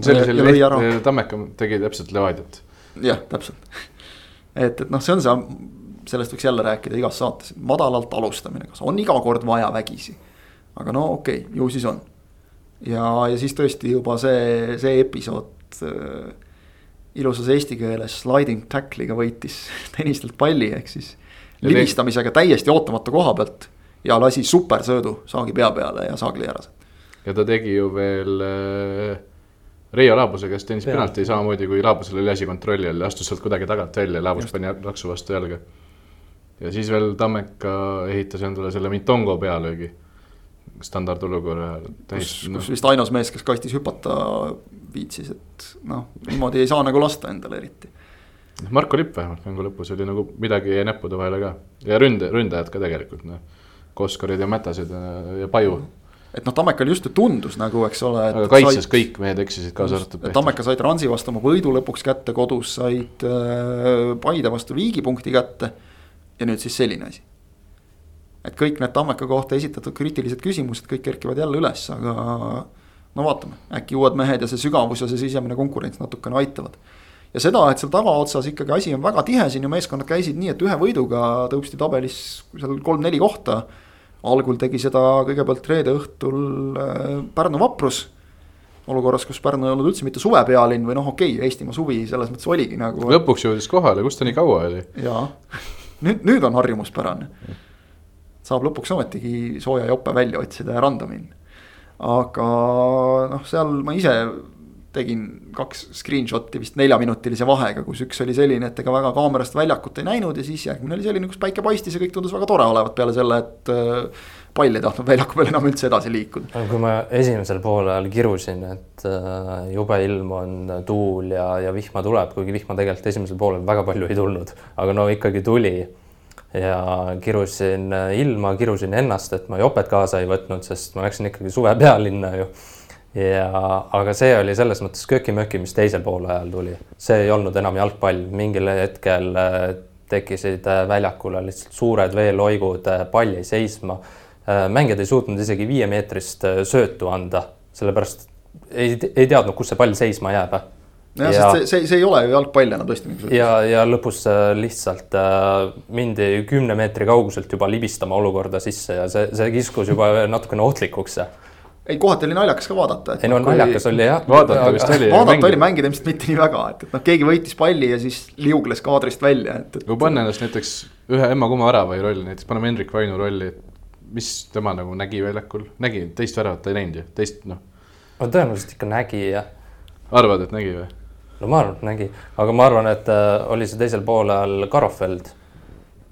sellisel leht, Tammeka tegi täpselt Levadiat. jah, täpselt et, et noh, see on see, sellest võiks jälle rääkida igas saates, madalalt alustamine, kas on iga kord vaja vägisi. aga no okei okay,, ju siis on ja, ja siis tõesti juba see, see episood äh, ilusas eesti keeles sliding tackle'iga võitis Tõnistelt palli, ehk siis libistamisega täiesti ootamatu koha pealt. ja lasi supersöödu saagi pea peale ja saag lõi ära. ja ta tegi ju veel äh, Reio Laabuse käest tennis penalti samamoodi kui Laabusel oli asi kontrolli all ja astus sealt kuidagi tagant välja, Laabus pani laksu vastu jalga. ja siis veel Tammeka ehitas endale selle Mitongo pealöögi standardolukorra täis. kus, kus vist ainus mees, kes kastis hüpata viitsis, et noh, niimoodi ei saa nagu lasta endale eriti. Marko Lipp vähemalt mängu lõpus oli nagu midagi jäi näppude vahele ka ja ründe, ründajad ka tegelikult noh. Koskarid ja Mätased ja, ja Paju. et noh, Tammekal just tundus nagu, eks ole. aga kaitses said, kõik mehed eksisid, kaasa arvatud. Tammeka said Ransi vastu oma võidu lõpuks kätte, kodus said äh, Paide vastu viigipunkti kätte. ja nüüd siis selline asi. Et kõik need Tammeka kohta esitatud kriitilised küsimused, kõik kerkivad jälle üles, aga no vaatame, äkki uued mehed ja see sügavus ja see sisemine konkurents natukene aitavad ja seda, et seal tagaotsas ikkagi asi on väga tihe, siin ju meeskonnad käisid nii, et ühe võiduga tõusti tabelis seal kolm-neli kohta. algul tegi seda kõigepealt reede õhtul äh, Pärnu vaprus. olukorras, kus Pärnu ei olnud üldse mitte suvepealinn või noh, okei okay,, Eestimaa suvi selles mõttes oligi nagu. lõpuks jõudis kohale, kus ta nii kaua oli? jaa, nüüd, nüüd on harjumuspärane. Saab lõpuks ometigi sooja jope välja otsida ja randa minna. aga noh, seal ma ise tegin kaks screenshot'i vist neljaminutilise vahega, kus üks oli selline, et ega väga kaamerast väljakut ei näinud ja siis järgmine oli selline, kus päike paistis ja kõik tundus väga tore olevat peale selle, et äh, pall ei tahtnud väljaku peal enam üldse edasi liikuda. kui ma esimesel poolel kirusin, et äh, jube ilm on, tuul ja, ja vihma tuleb, kuigi vihma tegelikult esimesel poolel väga palju ei tulnud, aga no ikkagi tuli ja kirusin ilma, kirusin ennast, et ma jopet kaasa ei võtnud, sest ma läksin ikkagi suve pealinna ju. Ja, aga see oli selles mõttes köki-möki, mis teisel poolajal tuli, see ei olnud enam jalgpall, mingil hetkel äh, tekkisid äh, väljakule lihtsalt suured veeloigud, äh, pall jäi seisma. mängijad ei suutnud isegi viiemeetrist söötu anda, sellepärast ei, ei teadnud, kus see pall seisma jääb jah ja,, sest see, see, see ei ole ju jalgpall enam tõesti. ja, ja lõpus lihtsalt äh, mindi kümne meetri kauguselt juba libistama olukorda sisse ja see, see kiskus juba natukene ohtlikuks ei, kohati oli naljakas ka vaadata. ei no kui... naljakas oli jah. vaadata vist oli. vaadata oli, mängida ilmselt mitte nii väga, et, et noh, keegi võitis palli ja siis liugles kaadrist välja, et, et. kui panna ennast näiteks ühe Emma-Kumma värava rolli, näiteks paneme Hendrik Vainu rolli, et mis tema nagu nägi väljakul, nägi teist väravat ta ei näinud ju, teist noh. no tõenäoliselt ikka nägi jah. arvad, et nägi või? No ma arvan, et nägi, aga ma arvan, et äh, oli see teisel poolel Karofeld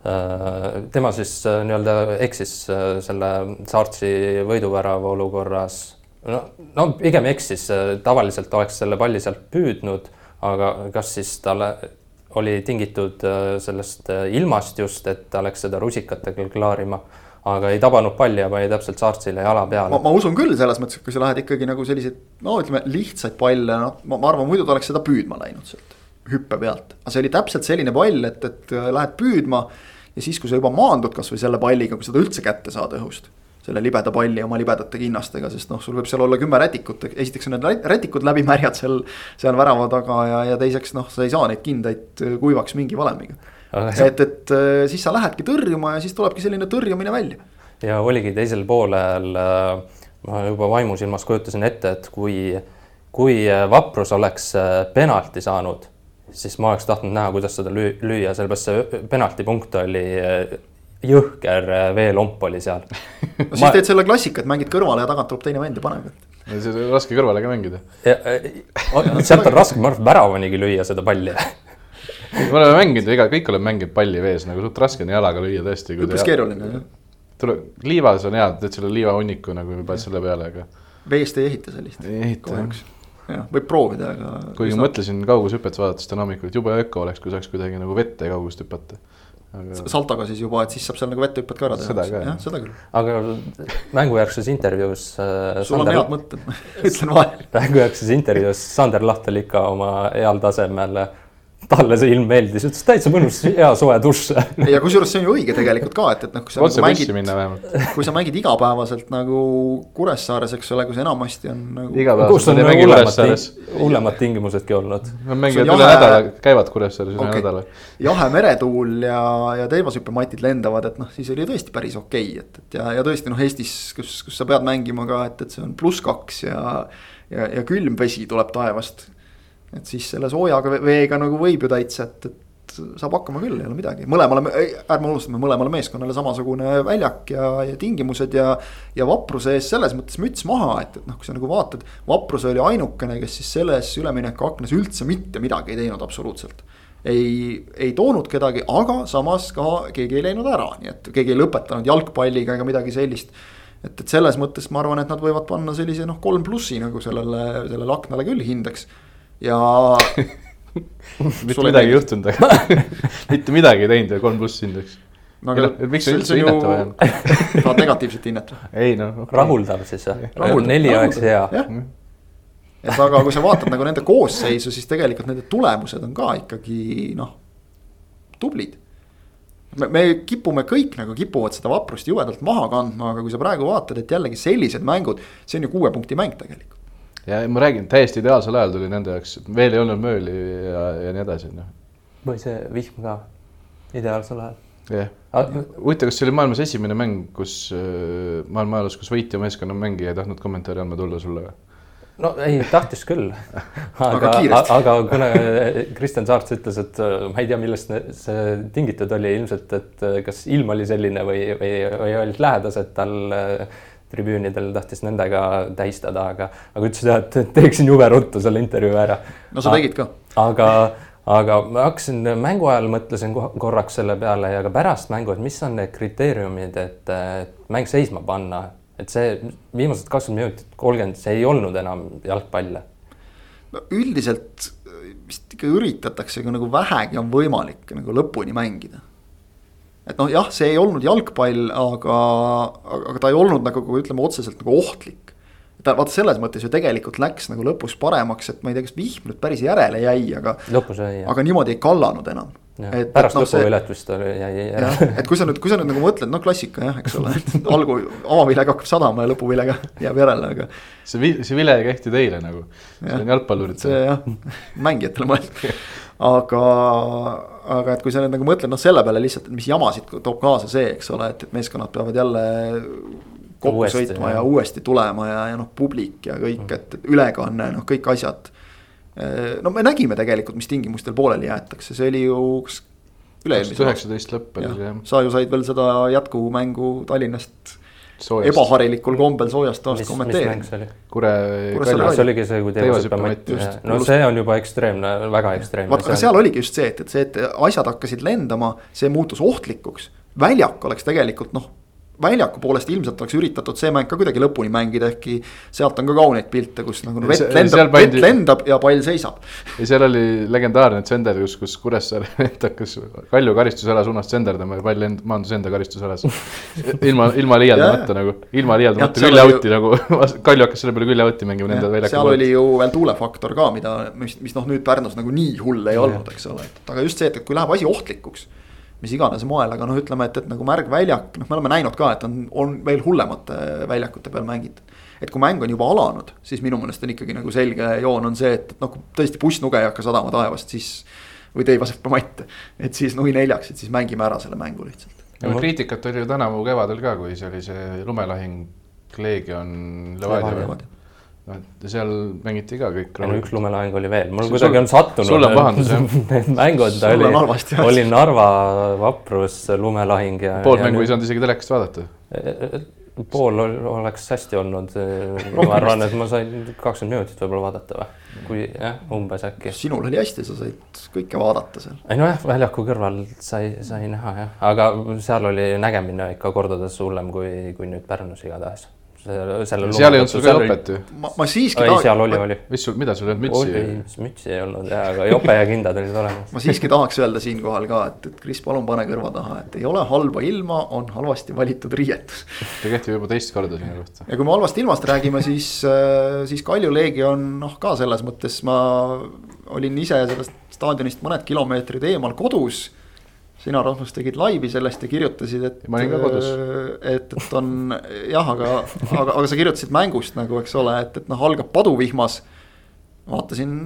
Äh, tema siis äh, nii-öelda eksis äh, selle Saartsi võiduvärava olukorras. no, no pigem eksis, tavaliselt oleks selle palli sealt püüdnud, aga kas siis talle oli tingitud sellest ilmast just, et ta läks seda rusikatega klaarima aga ei tabanud palli ja pani täpselt Saartsile jala peale. ma usun küll selles mõttes, et kui sa lähed ikkagi nagu selliseid, no ütleme lihtsaid palle, noh, ma arvan, muidu ta oleks seda püüdma läinud sealt hüppe pealt. aga see oli täpselt selline pall, et, et lähed püüdma ja siis, kui sa juba maandud kasvõi selle palliga, kui seda üldse kätte saad õhust. selle libeda palli oma libedate kinnastega, sest noh, sul võib seal olla kümme rätikut, esiteks on need rätikud läbimärjad seal, seal värava taga ja, ja teiseks noh, sa ei saa neid kindaid kuivaks mingi valemiga. Et, et äh, siis sa lähedki tõrjuma ja siis tulebki selline tõrjumine välja. ja oligi teisel poolel, äh, ma juba vaimusilmas kujutasin ette, et kui, kui Vaprus oleks äh, penalti saanud siis ma oleks tahtnud näha, kuidas seda lüüa, sellepärast see penaltipunkt oli jõhker veelomp oli seal no siis ma... teed selle klassika, et mängid kõrvale ja tagant tuleb teine vend ja paneb. see on raske kõrvale ka mängida. Sealt on raske, ma arvan, väravanigi lüüa seda palli me oleme mänginud, ega kõik oleme mänginud palli vees, nagu suht raske on jalaga lüüa tõesti. üpris keeruline jah. tule, liivas on hea, teed selle liivahunniku nagu paned selle peale, aga. veest ei ehita sellist. ei ehita jah jah, võib proovida, aga. kuigi ma mõtlesin kaugushüpet vaadates täna hommikul, et jube öko oleks, kui saaks kuidagi nagu vette kaugust hüpata aga.... saltoga siis juba, et siis saab seal nagu vetehüpped ka ära teha. seda ka jah, seda küll. aga mängujärgses intervjuus äh,. sul Sander... on head mõtted ütlen vahele mängujärgses intervjuus Sander Lahtel ikka oma heal tasemel äh, talle see ilm meeldis, ütles täitsa mõnus, hea soe dušš. ja kusjuures see on ju õige tegelikult ka, et, et noh, kui sa nagu mängid, kui sa mängid igapäevaselt nagu Kuressaares, eks ole, kui see enamasti on nagu. kus on hullemad, hullemad tingimusedki olnud. mängivad üle nädala, käivad Kuressaares üle okay. nädala. jahe meretuul ja, ja teevashüppematid lendavad, et noh, siis oli tõesti päris okei okay,, et, et ja, ja tõesti noh, Eestis, kus, kus sa pead mängima ka, et, et see on pluss kaks ja ja, ja külm vesi tuleb taevast et siis selle soojaga veega nagu võib ju täitsa, et, et saab hakkama küll, ei ole midagi, mõlemale, ärme unustame, mõlemale meeskonnale samasugune väljak ja, ja tingimused ja. ja vapruse ees selles mõttes müts maha, et, et noh, kui sa nagu vaatad, vaprus oli ainukene, kes siis selles üleminekuaknas üldse mitte midagi ei teinud absoluutselt ei, ei toonud kedagi, aga samas ka keegi ei läinud ära, nii et keegi ei lõpetanud jalgpalliga ega midagi sellist. et, et selles mõttes ma arvan, et nad võivad panna sellise noh, kolm plussi nagu sellele, sellele aknale küll hindeks ja mitte midagi ei juhtunud, aga mitte midagi ei teinud ja kolm pluss hindeks. no aga Ei noh, miks see- üldse see on ju- hinnata vaja on? tahad negatiivset hinnet või? ei noh okay., rahuldav siis või neli oleks hea. jah, et aga kui sa vaatad nagu nende koosseisu, siis tegelikult nende tulemused on ka ikkagi noh, tublid me, me kipume kõik nagu kipuvad seda vaprust jubedalt maha kandma, aga kui sa praegu vaatad, et jällegi sellised mängud, see on ju kuue punkti mäng tegelikult. Ja ma räägin, täiesti ideaalsel ajal tuli nende jaoks, veel ei olnud mööli ja, ja nii edasi, noh. või see vihm ka, ideaalsel ajal. jah, Ah, huvitav, kas see oli maailmas esimene mäng, kus äh, maailma ajaloos, kus võitja meeskonna mängija ei tahtnud kommentaari andma tulla sulle või? no ei, tahtis küll. Aga aga, aga kuna Kristjan Saarts ütles, et äh, ma ei tea, millest see tingitud oli ilmselt, et äh, kas ilm oli selline või, või, või olid lähedased tal äh, tribüünidel, tahtis nendega tähistada, aga, aga ütles jah, et teeksin jube ruttu selle intervjuu ära. no sa tegid ka. aga, aga ma hakkasin mängu ajal mõtlesin ko- korraks selle peale ja ka pärast mängu, et mis on need kriteeriumid, et mäng seisma panna, et see viimased kakskümmend minutit, kolmkümmend, see ei olnud enam jalgpall. no üldiselt vist ikka üritatakse ka nagu vähegi on võimalik nagu lõpuni mängida. Et noh, jah, see ei olnud jalgpall, aga, aga ta ei olnud nagu ütleme otseselt nagu ohtlik. ta vaata selles mõttes ju tegelikult läks nagu lõpus paremaks, et ma ei tea, kas vihm nüüd päris järele jäi, aga, aga niimoodi ei kallanud enam. ja,. pärast lõpuvilet vist oli, jäi ära et kui sa nüüd, kui sa nüüd nagu mõtled, no klassika jah, eks ole, et algu avavilega hakkab sadama ja lõpuvilega jääb järele, aga see vi-, see vile ei kehti teile nagu, see on jalgpalluritele. see jah, mängijatele mõeldud. aga, aga et kui sa nüüd nagu mõtled noh selle peale lihtsalt, et mis jamasid toob kaasa see, eks ole, et, et meeskonnad peavad jälle kokku Uuesti, sõitma ja jah. uuesti tulema ja, ja noh, publik ja kõik, et, et ülekanne, noh, kõik asjad. No me nägime tegelikult, mis tingimustel pooleli jäetakse, see oli ju kas aastal. üheksateist lõpp oli see jah, sa ju said veel seda jätkumängu Tallinnast soojast. ebaharilikel kombel soojast mäng kommenteerida. Kure, Kalju. see oligi see, kui just., no see on juba ekstreemne, väga ekstreemne. vaata, aga seal oligi just see, et, et see, et asjad hakkasid lendama, see muutus ohtlikuks. väljak oleks tegelikult noh, väljaku poolest ilmselt oleks üritatud see mäng ka kuidagi lõpuni mängida, ehkki sealt on ka kauneid pilte, kus nagu vett lendab, vett lendab ja pall seisab. ja seal oli legendaarne tsender, kus, kus Kuressaare vend hakkas Kalju karistusala suunas tsenderdama ja pall end-, maandus enda karistusalas. ilma, ilma liialdamata nagu, ilma liialdamata külje out'i nagu, Kalju hakkas selle peale külje out'i mängima nende väljaku seal oli ju veel tuulefaktor ka, mida, mis, mis noh, nüüd Pärnus nagu nii hull ei olnud, eks ole, et aga just see, et kui läheb asi ohtlikuks mis iganes moel, aga noh, ütleme, et, et nagu märgväljak, noh, me oleme näinud ka, et on, on veel hullemate väljakute peal mängitud. et kui mäng on juba alanud, siis minu meelest on ikkagi nagu selge joon on see, et, noh, kui tõesti bussnuge ei hakka sadama taevast, siis. või teivaseb matt, et siis nui neljaks, et siis mängime ära selle mängu lihtsalt. ja kriitikat oli ju tänavu kevadel ka, kui see oli see lumelahing Leegion Levadia.. noh, et seal mängiti ka kõik no üks lumelahing oli veel, mul kuidagi on sattunud. sul on pahandus, jah? Need mängud Sul oli oli Narva vaprus lumelahing ja. poolt mängu ei saanud isegi telekast vaadata. pool ol- oleks hästi olnud. ma arvan, et ma sain kakskümmend minutit võib-olla vaadata või, kui jah, umbes äkki. sinul oli hästi, sa said kõike vaadata seal. ei nojah, väljaku kõrval sai, sai näha jah, aga seal oli nägemine ikka kordades hullem kui, kui nüüd Pärnus igatahes. Seal ei olnud sul ka jopet ju. ma, ma siiski ei, seal oli, oli. mis sul, mida sul ei olnud oli mütsi?, mütsi ei olnud jah, aga jope ja kindad olid olemas. ma siiski tahaks öelda siinkohal ka, et, et Kris, palun pane kõrva taha, et ei ole halba ilma, on halvasti valitud riietus. see kehtib juba teist korda sinu kohta. ja kui me halvast ilmast räägime, siis, siis Kalju Leegion noh, ka selles mõttes ma olin ise sellest staadionist mõned kilomeetrid eemal kodus. sina, Rasmus, tegid laivi sellest ja kirjutasid, et. Ma olin ka kodus. et, et on jah, aga, aga, aga sa kirjutasid mängust nagu, eks ole, et, et noh, algab paduvihmas. vaatasin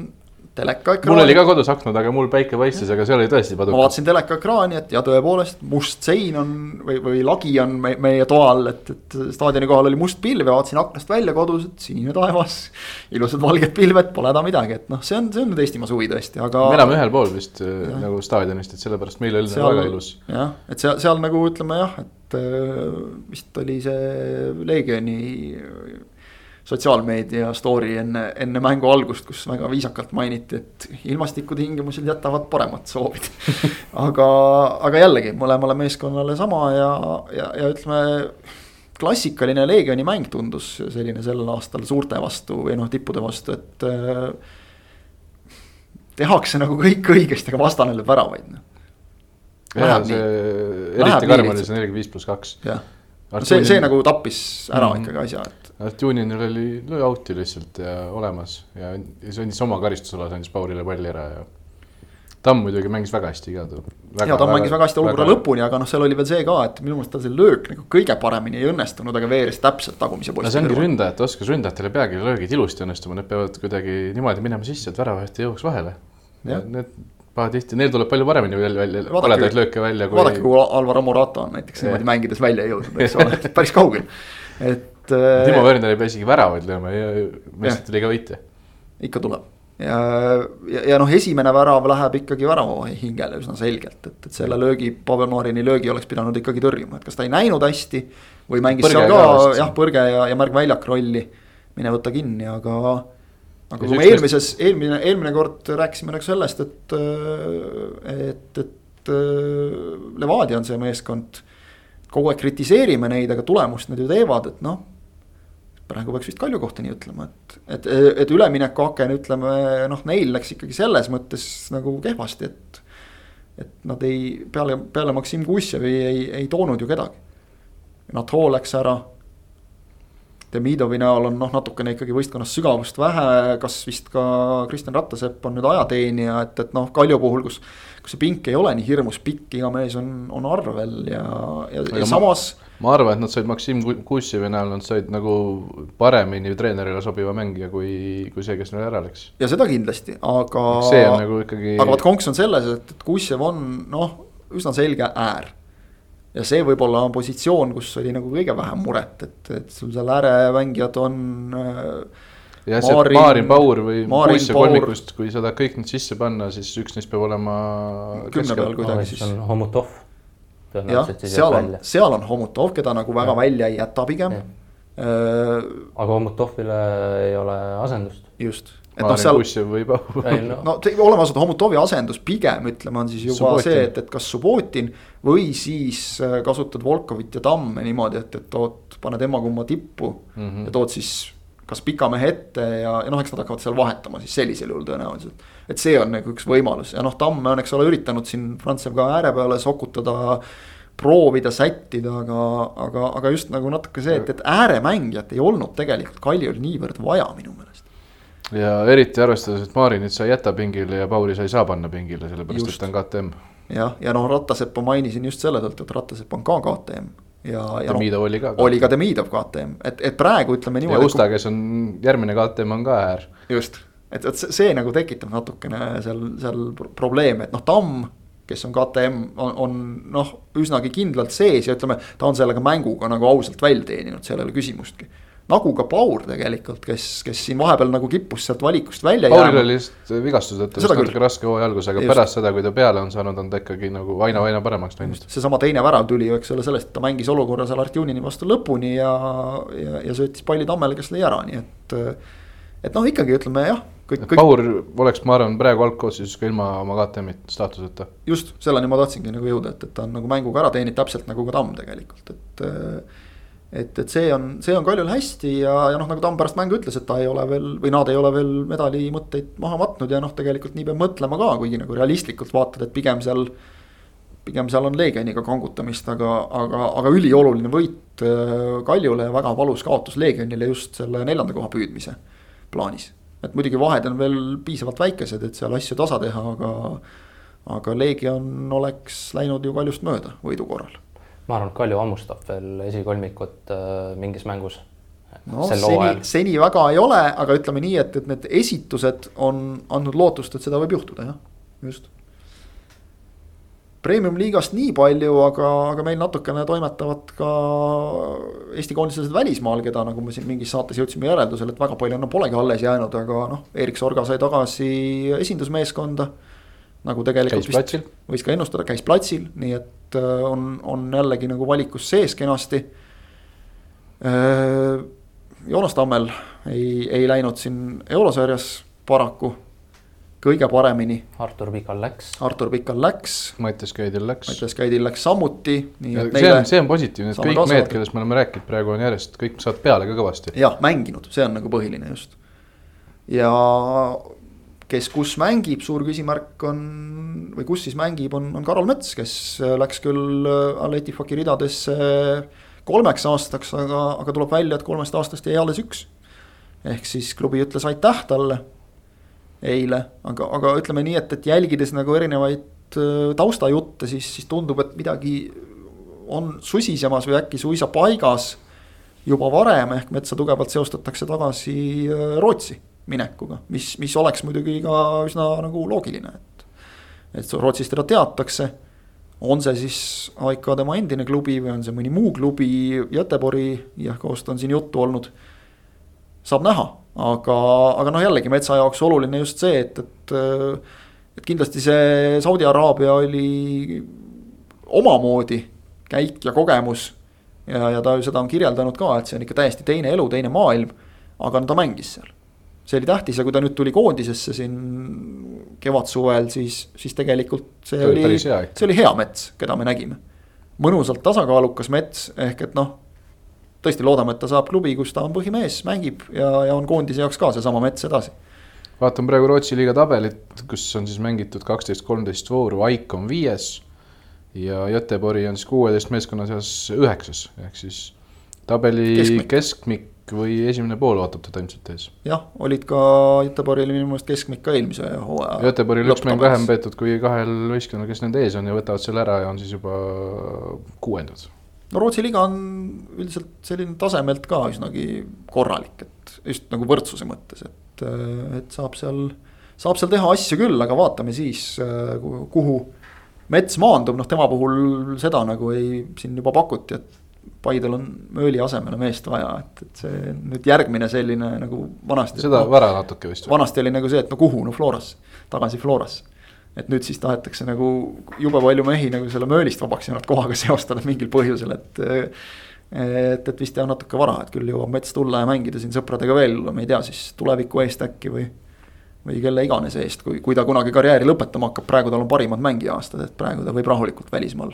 teleka ekraani. mul oli ka kodus aknad, aga mul päike paistis, aga seal oli tõesti ma padukas. vaatasin teleka ekraani, et ja tõepoolest must sein on või, või lagi on me, meie toal, et, et staadioni kohal oli must pilv ja vaatasin aknast välja kodus, et sinine taevas. ilusad valged pilved, pole häda midagi, et noh, see on, see on nüüd Eestimaa suvi tõesti, aga. me elame ühel pool vist äh, nagu staadionist, et sellepärast meil oli Seal- väga ilus. jah, et seal, seal nagu ütleme jah, et äh, vist oli see Leegioni sotsiaalmeedia story enne, enne mängu algust, kus väga viisakalt mainiti, et ilmastikutingimused jätavad paremat soovid. aga, aga jällegi mõlemale meeskonnale sama ja, ja, ja ütleme klassikaline Leegioni mäng tundus selline sel aastal suurte vastu või noh, tippude vastu, et äh, tehakse nagu kõik õigesti, aga vastane lööb väravaid noh. läheb see eriti karm oli see nelikümmend viis pluss kaks. jah. see, see nagu tappis ära Mhm. ikkagi asja, et Artjuninil oli lõi out'i lihtsalt ja olemas ja, ja see andis oma karistusalas, andis Paurile palli ära ja Tamm muidugi mängis väga hästi ka. ja ta mängis väga hästi olukorra lõpuni, aga noh, seal oli veel see ka, et minu meelest tal see löök nagu kõige paremini ei õnnestunud, aga veeres täpselt tagumise no posti see ongi. ründajate oskus, ründajatel ei peagi löögid ilusti õnnestuma, need peavad kuidagi niimoodi minema sisse, et väravat ei jõuaks vahele. Need pahatihti, neil tuleb palju paremini välja, välja, koledaid lööke välja vaadake, kui. Alvar Morata on näiteks niimoodi mängides välja jõudnud, eks ole, päris kaugel. et äh, Timo Werner ei pea isegi väravaid lööma ja meistrite liiga võitja. ikka tuleb ja, ja, ja noh, esimene värav läheb ikkagi värava hingele üsna selgelt, et, et selle löögi, Pavel Marini löögi oleks pidanud ikkagi tõrjuma, et kas ta ei näinud hästi. või mängis Põrge seal ka ka jah, põrge ja, ja märgväljak rolli, mine võta kinni, aga. aga kui me eelmises, eelmine, eelmine kord rääkisime nagu sellest, et, et, et Levadia on see meeskond. kogu aeg kritiseerime neid, aga tulemust nad ju teevad, et noh praegu peaks vist Kalju kohta nii ütlema, et, et, et üleminekuaken, ütleme noh, neil läks ikkagi selles mõttes nagu kehvasti, et. et nad ei, peale, peale Maksim Kussjevi ei, ei toonud ju kedagi. Nato läks ära. Demidovi näol on noh, natukene ikkagi võistkonnas sügavust vähe, kas vist ka Kristjan Rattasepp on nüüd ajateenija, et, et noh, Kalju puhul, kus. Kus see pink ei ole nii hirmus pikk, iga mees on, on arvel ja, ja, ja ma- samas ma arvan, et nad said Maksim Ku- Kussjevi näol, nad said nagu paremini treenerile sobiva mängija kui, kui see, kes neil ära läks. ja seda kindlasti, aga. see on nagu ikkagi. aga vot konks on selles, et, et Kussjev on noh, üsna selge äär. ja see võib-olla on positsioon, kus oli nagu kõige vähem muret, et, et sul seal ääremängijad on äh,. jah, see Maarin- Maarin Paur või Maarin Paur- kolmikust, kui sa tahad kõik need sisse panna, siis üks neist peab olema. Kümne peal kuidagi siis. on Homutov. jah, seal on seal on Homutov, keda nagu väga Jah. välja ei jäta pigem. Uh, aga Homutovile ei ole asendust. just, et noh, seal Kussjev või Paur. ei no, no oleme ausad, Homutovi asendus pigem ütleme, on siis juba Subbotin. see, et, et kas Subbotin või siis äh, kasutad Volkovit ja Tamme niimoodi, et, et tood, paned emma-kumma tippu mm. -hmm. ja tood siis kas pika mehe ette ja, ja noh, eks nad hakkavad seal vahetama siis sellisel juhul tõenäoliselt. et see on nagu üks võimalus ja noh, Tamme on, eks ole, üritanud siin Frantsev ka ääre peale sokutada. proovida sättida, aga, aga, aga just nagu natuke see, et, et ääremängijat ei olnud tegelikult Kaljul niivõrd vaja minu meelest. ja eriti arvestades, et Maarinit sa ei jäta pingile ja Pauri sa ei saa panna pingile, sellepärast Just. et ta on KTM. jah, ja noh, Rattaseppa mainisin just selle tõttu, et Rattasepp on ka KTM ja, ja Demidov oli ka. oli ka Demidov KTM, et, et praegu ütleme ja niimoodi. Usta, kes on järgmine KTM on ka äär. just, et, et see, see nagu tekitab natukene seal, seal pro- probleeme, et noh, Tamm, kes on KTM, on, on noh, üsnagi kindlalt sees ja ütleme, ta on sellega mänguga nagu ausalt välja teeninud, seal ei ole küsimustki. Nagu ka Paur tegelikult, kes, kes siin vahepeal nagu kippus sealt valikust välja Pauril jääma. oli lihtsalt vigastus, et ta Seda vist natuke raske hooaja algus, aga Just. just. pärast seda, kui ta peale on saanud, on ta ikkagi nagu aina, aina paremaks läinud. seesama teine värav tuli ju, eks ole, sellest, et ta mängis olukorra seal Artjunini vastu lõpuni ja, ja, ja söötis palli Tammele, kes lõi ära, nii et. et noh, ikkagi ütleme jah, kõik, kõik Paur oleks, ma arvan, praegu algkoosseisus ka ilma oma KTM-i staatuseta. just selleni ma tahtsingi nagu jõuda, et, et ta on nagu mänguga ära teeninud täpselt nagu ka Tamm tegelikult, et. et, et see on, see on Kaljul hästi ja, ja noh, nagu Tamm pärast mängu ütles, et ta ei ole veel või nad ei ole veel medali mõtteid maha matnud ja noh, tegelikult nii peab mõtlema ka, kuigi nagu realistlikult vaatad, et pigem seal. pigem seal on Leegioniga kangutamist, aga, aga, aga ülioluline võit äh, Kaljule ja väga valus kaotus Leegionile just selle neljanda koha püüdmise plaanis et muidugi vahed on veel piisavalt väikesed, et seal asju tasa teha, aga. aga Leegion oleks läinud ju Kaljust mööda võidu korral. Ma arvan, et Kalju hammustab veel esikolmikut äh, mingis mängus. no seni seni väga ei ole, aga ütleme nii, et, et need esitused on andnud lootust, et seda võib juhtuda jah, just. Premium-liigast nii palju, aga, aga meil natukene toimetavad ka Eesti koondislased välismaal, keda nagu me siin mingis saates jõudsime järeldusele, et väga palju enam polegi alles jäänud, aga noh, Erik Sorga sai tagasi esindusmeeskonda. nagu tegelikult käis platsil, võis ka ennustada, käis platsil, nii et on, on jällegi nagu valikus sees kenasti. Joonas Tammel ei, ei läinud siin eurosarjas paraku kõige paremini. Artur Pikal läks. Artur Pikal läks, Mattias Käidil läks. Mattias Käidil läks samuti, nii et see on, see on positiivne, et kõik mehed, kellest me oleme rääkinud praegu on järjest, kõik saavad peale ka kõvasti. jah, mänginud, see on nagu põhiline just. ja kes kus mängib, suur küsimärk on või kus siis mängib, on, on Karol Mets, kes läks küll Aleti Faki ridadesse kolmeks aastaks, aga, aga tuleb välja, et kolmest aastast jäi alles üks. ehk siis klubi ütles aitäh talle eile, aga, aga ütleme nii, et, et jälgides nagu erinevaid äh, taustajutte, siis, siis tundub, et midagi on susisemas või äkki suisa paigas juba varem, ehk metsa tugevalt seostatakse tagasi äh, Rootsi minekuga, mis, mis oleks muidugi ka üsna nagu loogiline, et. et Rootsis teda teatakse on see siis AIK tema endine klubi või on see mõni muu klubi, Göteborgi Jahkost on siin juttu olnud. saab näha, aga, aga noh, jällegi metsa jaoks oluline just see, et, et. et kindlasti see Saudi Araabia oli omamoodi käik ja kogemus. ja, ja ta ju seda on kirjeldanud ka, et see on ikka täiesti teine elu, teine maailm. aga no ta mängis seal see oli tähtis ja kui ta nüüd tuli koondisesse siin kevadsuvel, siis, siis tegelikult see, see oli, see oli hea mets, keda me nägime. mõnusalt tasakaalukas mets, ehk et noh, tõesti loodame, et ta saab klubi, kus ta on põhimees, mängib ja, ja on koondise jaoks ka seesama mets edasi. vaatan praegu Rootsi liiga tabelit, kus on siis mängitud kaksteist, kolmteist vooru, Aik on viies ja Göteborgi on siis kuueteist meeskonna seas üheksas, ehk siis tabeli keskmik, keskmik või esimene pool ootab teda ilmselt ees. jah, olid ka Göteborgil minu meelest keskmik ka eelmise hooaja. Göteborgil üks mäng vähem peetud kui kahel võistkonnal, kes nende ees on ja võtavad selle ära ja on siis juba kuuendad. no Rootsi liiga on üldiselt selline tasemelt ka üsnagi korralik, et just nagu võrdsuse mõttes, et, et saab seal, saab seal teha asju küll, aga vaatame siis, kuhu mets maandub, noh tema puhul seda nagu ei, siin juba pakuti, et Paidel on Mööli asemele meest vaja, et, et see nüüd järgmine selline nagu vanasti. seda no, vara natuke vist. vanasti oli nagu see, et no kuhu, no Florasse, tagasi Florasse. et nüüd siis tahetakse nagu jube palju mehi nagu selle Möölist vabaks jäänud kohaga seostada mingil põhjusel, et. et, et vist jah, natuke vara, et küll jõuab Mets tulla ja mängida siin sõpradega veel, ma ei tea siis tuleviku eest äkki või või kelle iganes eest, kui, kui ta kunagi karjääri lõpetama hakkab, praegu tal on parimad mängija aastad, et praegu ta võib rahulikult välismaal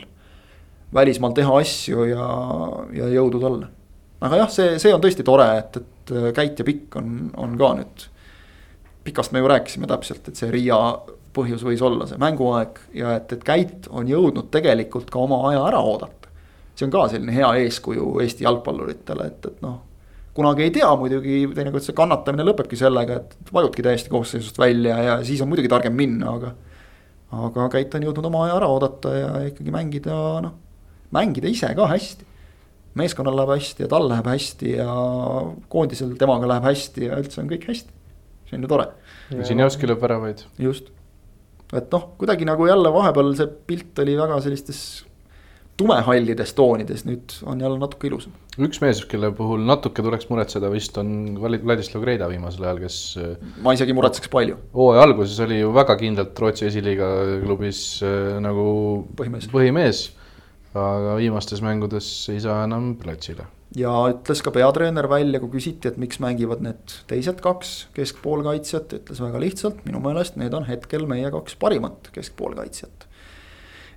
välismaal teha asju ja, ja jõudu talle. aga jah, see, see on tõesti tore, et, et äh, Käit ja Pikk on, on ka nüüd. pikast me ju rääkisime täpselt, et see Riia põhjus võis olla see mänguaeg ja et, et Käit on jõudnud tegelikult ka oma aja ära oodata. see on ka selline hea eeskuju Eesti jalgpalluritele, et, et noh kunagi ei tea muidugi, teinekord see kannatamine lõpebki sellega, et vajudki täiesti koosseisust välja ja siis on muidugi targem minna, aga. aga Käit on jõudnud oma aja ära oodata ja ikkagi mängida noh, mängida ise ka hästi. meeskonnal läheb hästi ja tal läheb hästi ja koondisel temaga läheb hästi ja üldse on kõik hästi. see on ju tore. Žinjovski lööb väravaid. just, et noh, kuidagi nagu jälle vahepeal see pilt oli väga sellistes tumehallides toonides, nüüd on jälle natuke ilusam. üks mees, kelle puhul natuke tuleks muretseda vist on Vladislav Greida viimasel ajal, kes. ma isegi muretseks palju. hooaja alguses oli ju väga kindlalt Rootsi esiliiga klubis äh, nagu põhimees, põhimees aga viimastes mängudes ei saa enam platsile. ja ütles ka peatreener välja, kui küsiti, et miks mängivad need teised kaks keskpoolkaitsjat, ütles väga lihtsalt, minu meelest need on hetkel meie kaks parimat keskpoolkaitsjat.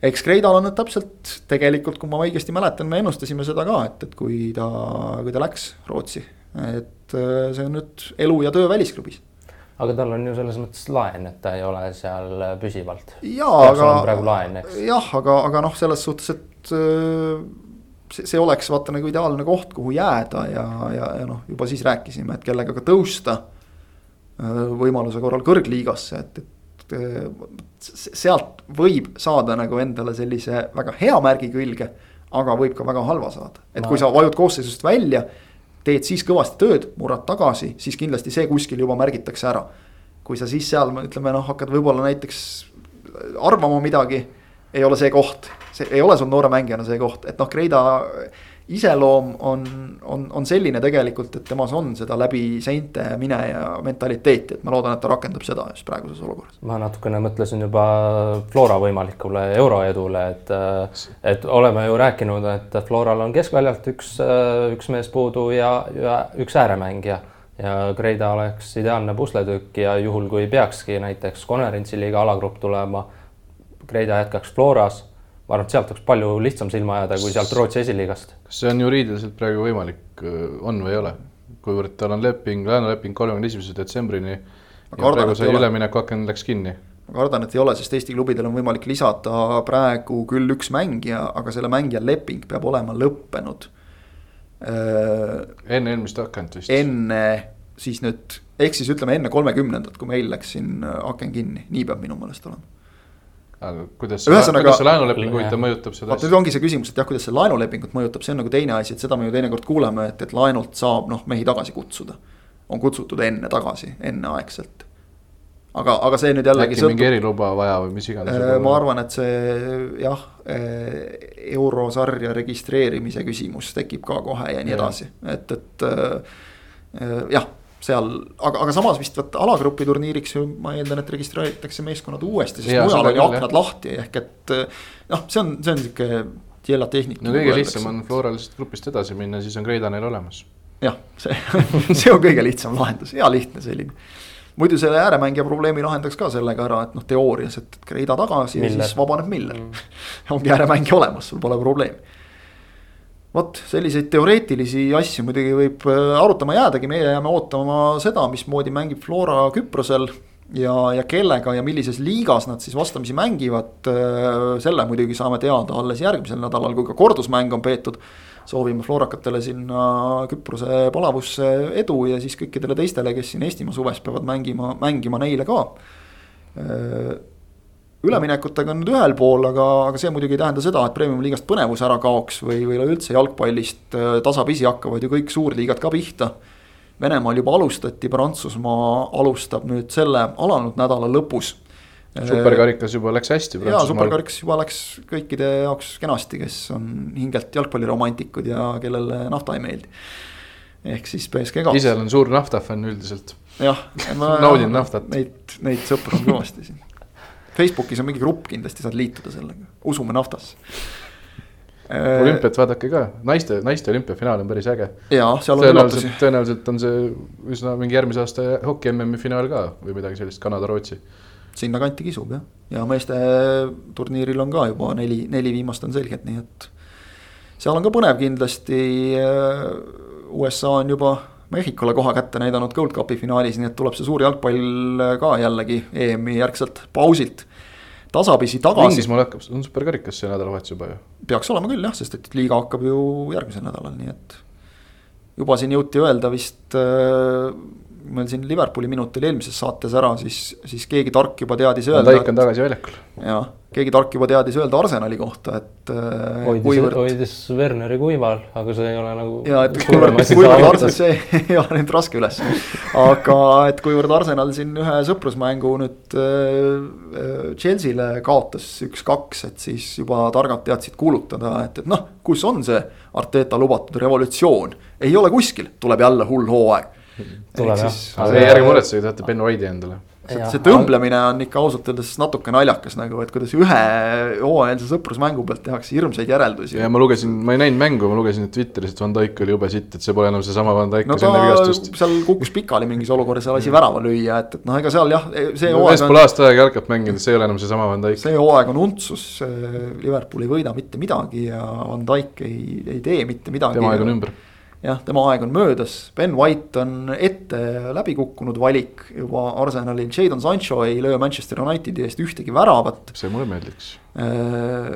eks Kreidal on nüüd täpselt tegelikult, kui ma õigesti mäletan, me ennustasime seda ka, et, et kui ta, kui ta läks Rootsi, et äh, see on nüüd elu ja töö välisklubis aga tal on ju selles mõttes laen, et ta ei ole seal püsivalt. jaa, aga. praegu laen, eks. jah, aga, aga noh, selles suhtes, et Äh, see, see oleks vaata nagu ideaalne koht, kuhu jääda ja, ja, ja noh, juba siis rääkisime, et kellega ka tõusta. Äh, võimaluse korral kõrgliigasse, et, et äh, sealt võib saada nagu endale sellise väga hea märgi külge. aga võib ka väga halva saada, et kui sa vajud koosseisust välja, teed siis kõvasti tööd, murrad tagasi, siis kindlasti see kuskil juba märgitakse ära. kui sa siis seal ütleme noh, hakkad võib-olla näiteks arvama midagi ei ole see koht, see ei ole sul noore mängijana see koht, et noh, Kreida iseloom on, on, on selline tegelikult, et temas on seda läbi seinte mineja mentaliteeti, et ma loodan, et ta rakendab seda just praeguses olukorras. ma natukene mõtlesin juba Flora võimalikule euroedule, et, et oleme ju rääkinud, et Floral on keskväljalt üks, üks mees puudu ja, ja üks ääremängija ja Kreida oleks ideaalne pusletükk ja juhul, kui peakski näiteks konverentsiliiga alagrupp tulema Kreida jätkaks Floras. ma arvan, et sealt oleks palju lihtsam silma ajada kui sealt Rootsi esiliigast. kas see on juriidiliselt praegu võimalik, on või ei ole? kuivõrd tal on leping, laenuleping kolmekümne esimese detsembrini ja praegu sai üleminekuaken läks kinni ma kardan, et ei ole, sest Eesti klubidel on võimalik lisada praegu küll üks mängija, aga selle mängija leping peab olema lõppenud. enne eelmist akent vist. enne siis nüüd, ehk siis ütleme enne kolmekümnendat, kui meil läks siin aken kinni, nii peab minu meelest olema aga kuidas, kuidas see laenuleping huvitav mõjutab seda asja? nüüd ongi see küsimus, et jah, kuidas see laenulepingut mõjutab, see on nagu teine asi, et seda me ju teinekord kuuleme, et, et laenult saab noh, mehi tagasi kutsuda. on kutsutud enne tagasi, enneaegselt. aga, aga see nüüd jällegi äkki sõltub... mingi eriluba vaja või mis iganes äh,. ma arvan, et see jah äh,, eurosarja registreerimise küsimus tekib ka kohe ja nii edasi, et, et äh jah seal, aga, aga samas vist vot alagrupi turniiriks ju ma eeldan, et registreeritakse meeskonnad uuesti, sest ja, mujal oli aknad lahti, ehk et noh, see on, see on sihuke tiela tehnika. no kõige lihtsam on Flora lihtsalt grupist edasi minna, siis on Kreida neil olemas. jah, see see on kõige lihtsam lahendus, hea lihtne selline. muidu selle ääremängija probleemi lahendaks ka sellega ära, et noh, teoorias, et Kreida tagasi Miller. ja siis vabaneb Miller mm. ongi ääremängija olemas, sul pole probleemi vot selliseid teoreetilisi asju muidugi võib äh, arutama jäädagi, meie jääme ootama seda, mismoodi mängib Flora Küprosel. ja, ja kellega ja millises liigas nad siis vastamisi mängivad, äh, selle muidugi saame teada alles järgmisel nädalal, kui ka kordusmäng on peetud. soovime Florakatele sinna Küprose palavusse edu ja siis kõikidele teistele, kes siin Eestimaa suves peavad mängima, mängima neile ka äh, üleminekutega on nüüd ühel pool, aga, aga see muidugi ei tähenda seda, et premium-liigast põnevus ära kaoks või, või üleüldse jalgpallist äh, tasapisi hakkavad ju kõik suurliigad ka pihta. Venemaal juba alustati, Prantsusmaa alustab nüüd selle alanud nädala lõpus. superkarikas juba läks hästi. jaa, superkarikas juba läks kõikide jaoks kenasti, kes on hingelt jalgpalliromantikud ja kellele nafta ei meeldi. ehk siis BSG ka. ise olen suur naftafänn üldiselt. jah, naudin naftat. Neid, neid sõpru on kõvasti siin Facebookis on mingi grupp, kindlasti saad liituda sellega, usume naftasse. olümpiat vaadake ka, naiste, naiste olümpiafinaal on päris äge. üllatusi. tõenäoliselt on see üsna mingi järgmise aasta hoki MM-i finaal ka või midagi sellist, Kanada-Rootsi. sinnakanti kisub jah, ja meeste turniiril on ka juba neli, neli viimast on selged, nii et. seal on ka põnev kindlasti. USA on juba Mehhikole koha kätte näidanud Gold Cupi finaalis, nii et tuleb see suur jalgpall ka jällegi EM-i järgselt pausilt tasapisi tagasi. Inglismaal hakkab, on superkarikas see nädalavahetus juba ju. peaks olema küll jah, sest et liiga hakkab ju järgmisel nädalal, nii et. juba siin jõuti öelda vist äh, meil siin Liverpooli minut oli eelmises saates ära, siis, siis keegi tark juba teadis öelda. Taik on tagasi väljakul. jah, keegi tark juba teadis öelda Arsenali kohta, et äh,. hoidis kuivõrd..., hoidis Werneri kuival, aga see ei ole nagu. ja, et kuivõrd, kuivõrd Arsenal, see ei ole nüüd raske üles. aga et kuivõrd Arsenal siin ühe sõprusmängu nüüd äh, äh Chelsea'le kaotas üks-kaks, et siis juba targad teadsid kuulutada, et, et noh, kus on see Arteta lubatud revolutsioon. ei ole kuskil, tuleb jälle hull hooaeg tuleb jah. see ärge muretsege, te saate Ben White'i endale. see, see tõmblemine on ikka ausalt öeldes natuke naljakas nagu, et kuidas ühe hooajalise sõprusmängu pealt tehakse hirmsaid järeldusi. ja ma lugesin, ma ei näinud mängu, ma lugesin Twitteris, et Van Dijk oli jube sitt, et see pole enam seesama Van Dijk, kes enne vigastust. seal kukkus pikali mingis olukorras ja lasi värava lüüa, et, et noh, ega seal jah, see no, hooaeg on. Pole aasta aega jalkat mänginud, see ei ole enam seesama Van Dijk. see hooaeg on untsus, Liverpool ei võida mitte midagi ja Van Dijk ei, ei tee mitte midagi. tema aeg on ümber jah, tema aeg on möödas, Ben White on ette läbi kukkunud valik juba Arsenalil, Jadon Sancho ei löö Manchester Unitedi eest ühtegi väravat. see mulle meeldiks. Äh,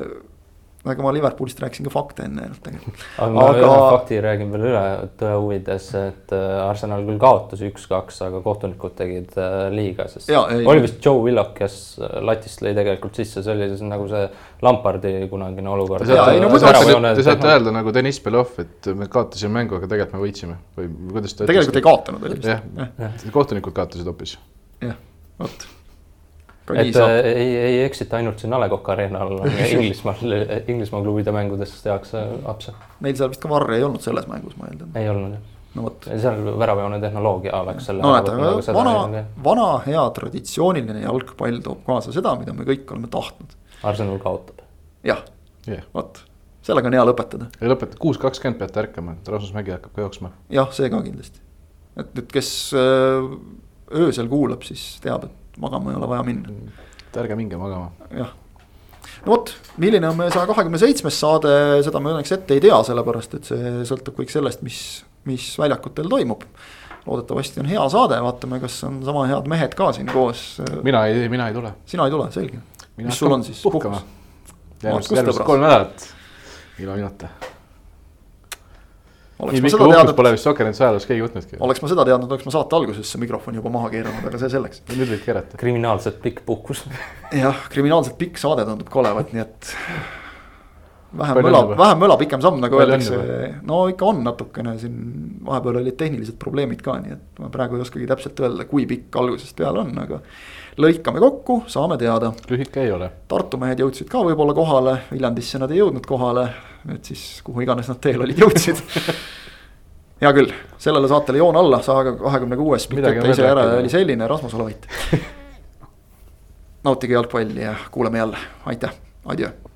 aga ma Liverpoolist rääkisin ka fakte enne ainult tegelikult. aga ma aga... ühe fakti räägin veel üle tõe huvides, et äh, Arsenal küll kaotas üks-kaks, aga kohtunikud tegid äh, liiga, sest ja, ei, oli vist Joe Willock, kes äh, latist lõi tegelikult sisse, see oli siis nagu see Lampardi kunagine olukord. Te saate, no, te saate, te saate öelda nagu Deniss Belov, et me kaotasime mängu, aga tegelikult me võitsime või kuidas te. tegelikult ei kaotanud. jah, kohtunikud kaotasid hoopis. jah, vot et äh, ei, ei eksita ainult siin A Le Coq Arena'l Inglismaal, Inglismaa klubide mängudes tehakse apse. Neil seal vist ka varre ei olnud selles mängus, ma eeldan. ei olnud jah. no vot. seal väravajoone tehnoloogia läks selle. no näete, aga vana, vana hea traditsiooniline jalgpall toob kaasa seda, mida me kõik oleme tahtnud. Arsenal kaotab. jah yeah., vot sellega on hea lõpetada. ei lõpeta, kuus kakskümmend peate ärkama, et Rasmus Mägi hakkab ka jooksma. jah, see ka kindlasti. et nüüd, kes äh, öösel kuulab, siis teab, et magama ei ole vaja minna. et ärge minge magama. jah, no vot, milline on meie saja kahekümne seitsmes saade, seda me õnneks ette ei tea, sellepärast et see sõltub kõik sellest, mis, mis väljakutel toimub. loodetavasti on hea saade, vaatame, kas on sama head mehed ka siin koos. mina ei, mina ei tule. sina ei tule, selge. mis sul on siis? puhkama. järgmised, järgmised kolm nädalat ilma minuta oleks nii pikka puhkust pole vist Sokkernetsi ajaloos keegi võtnudki. oleks ma seda teadnud, oleks ma saate alguses mikrofoni juba maha keeranud, aga see selleks. nüüd võid keerata. kriminaalselt pikk puhkus jah, kriminaalselt pikk saade tundub ka olevat, nii et. vähem möla, vähem möla, pikem samm, nagu öeldakse. no ikka on natukene siin, vahepeal olid tehnilised probleemid ka, nii et ma praegu ei oskagi täpselt öelda, kui pikk algusest peale on, aga. Lõikame kokku, saame teada. lühike ei ole. Tartu mehed jõudsid ka võib-olla kohale, Viljandisse nad ei jõudnud kohale. Et siis kuhu iganes nad teel olid, jõudsid. Hea küll, sellele saatele joon alla, saage kahekümne kuues pikk ette ise ära oli selline, Rasmus Olavait nautige jalgpalli ja kuuleme jälle, aitäh, adjöö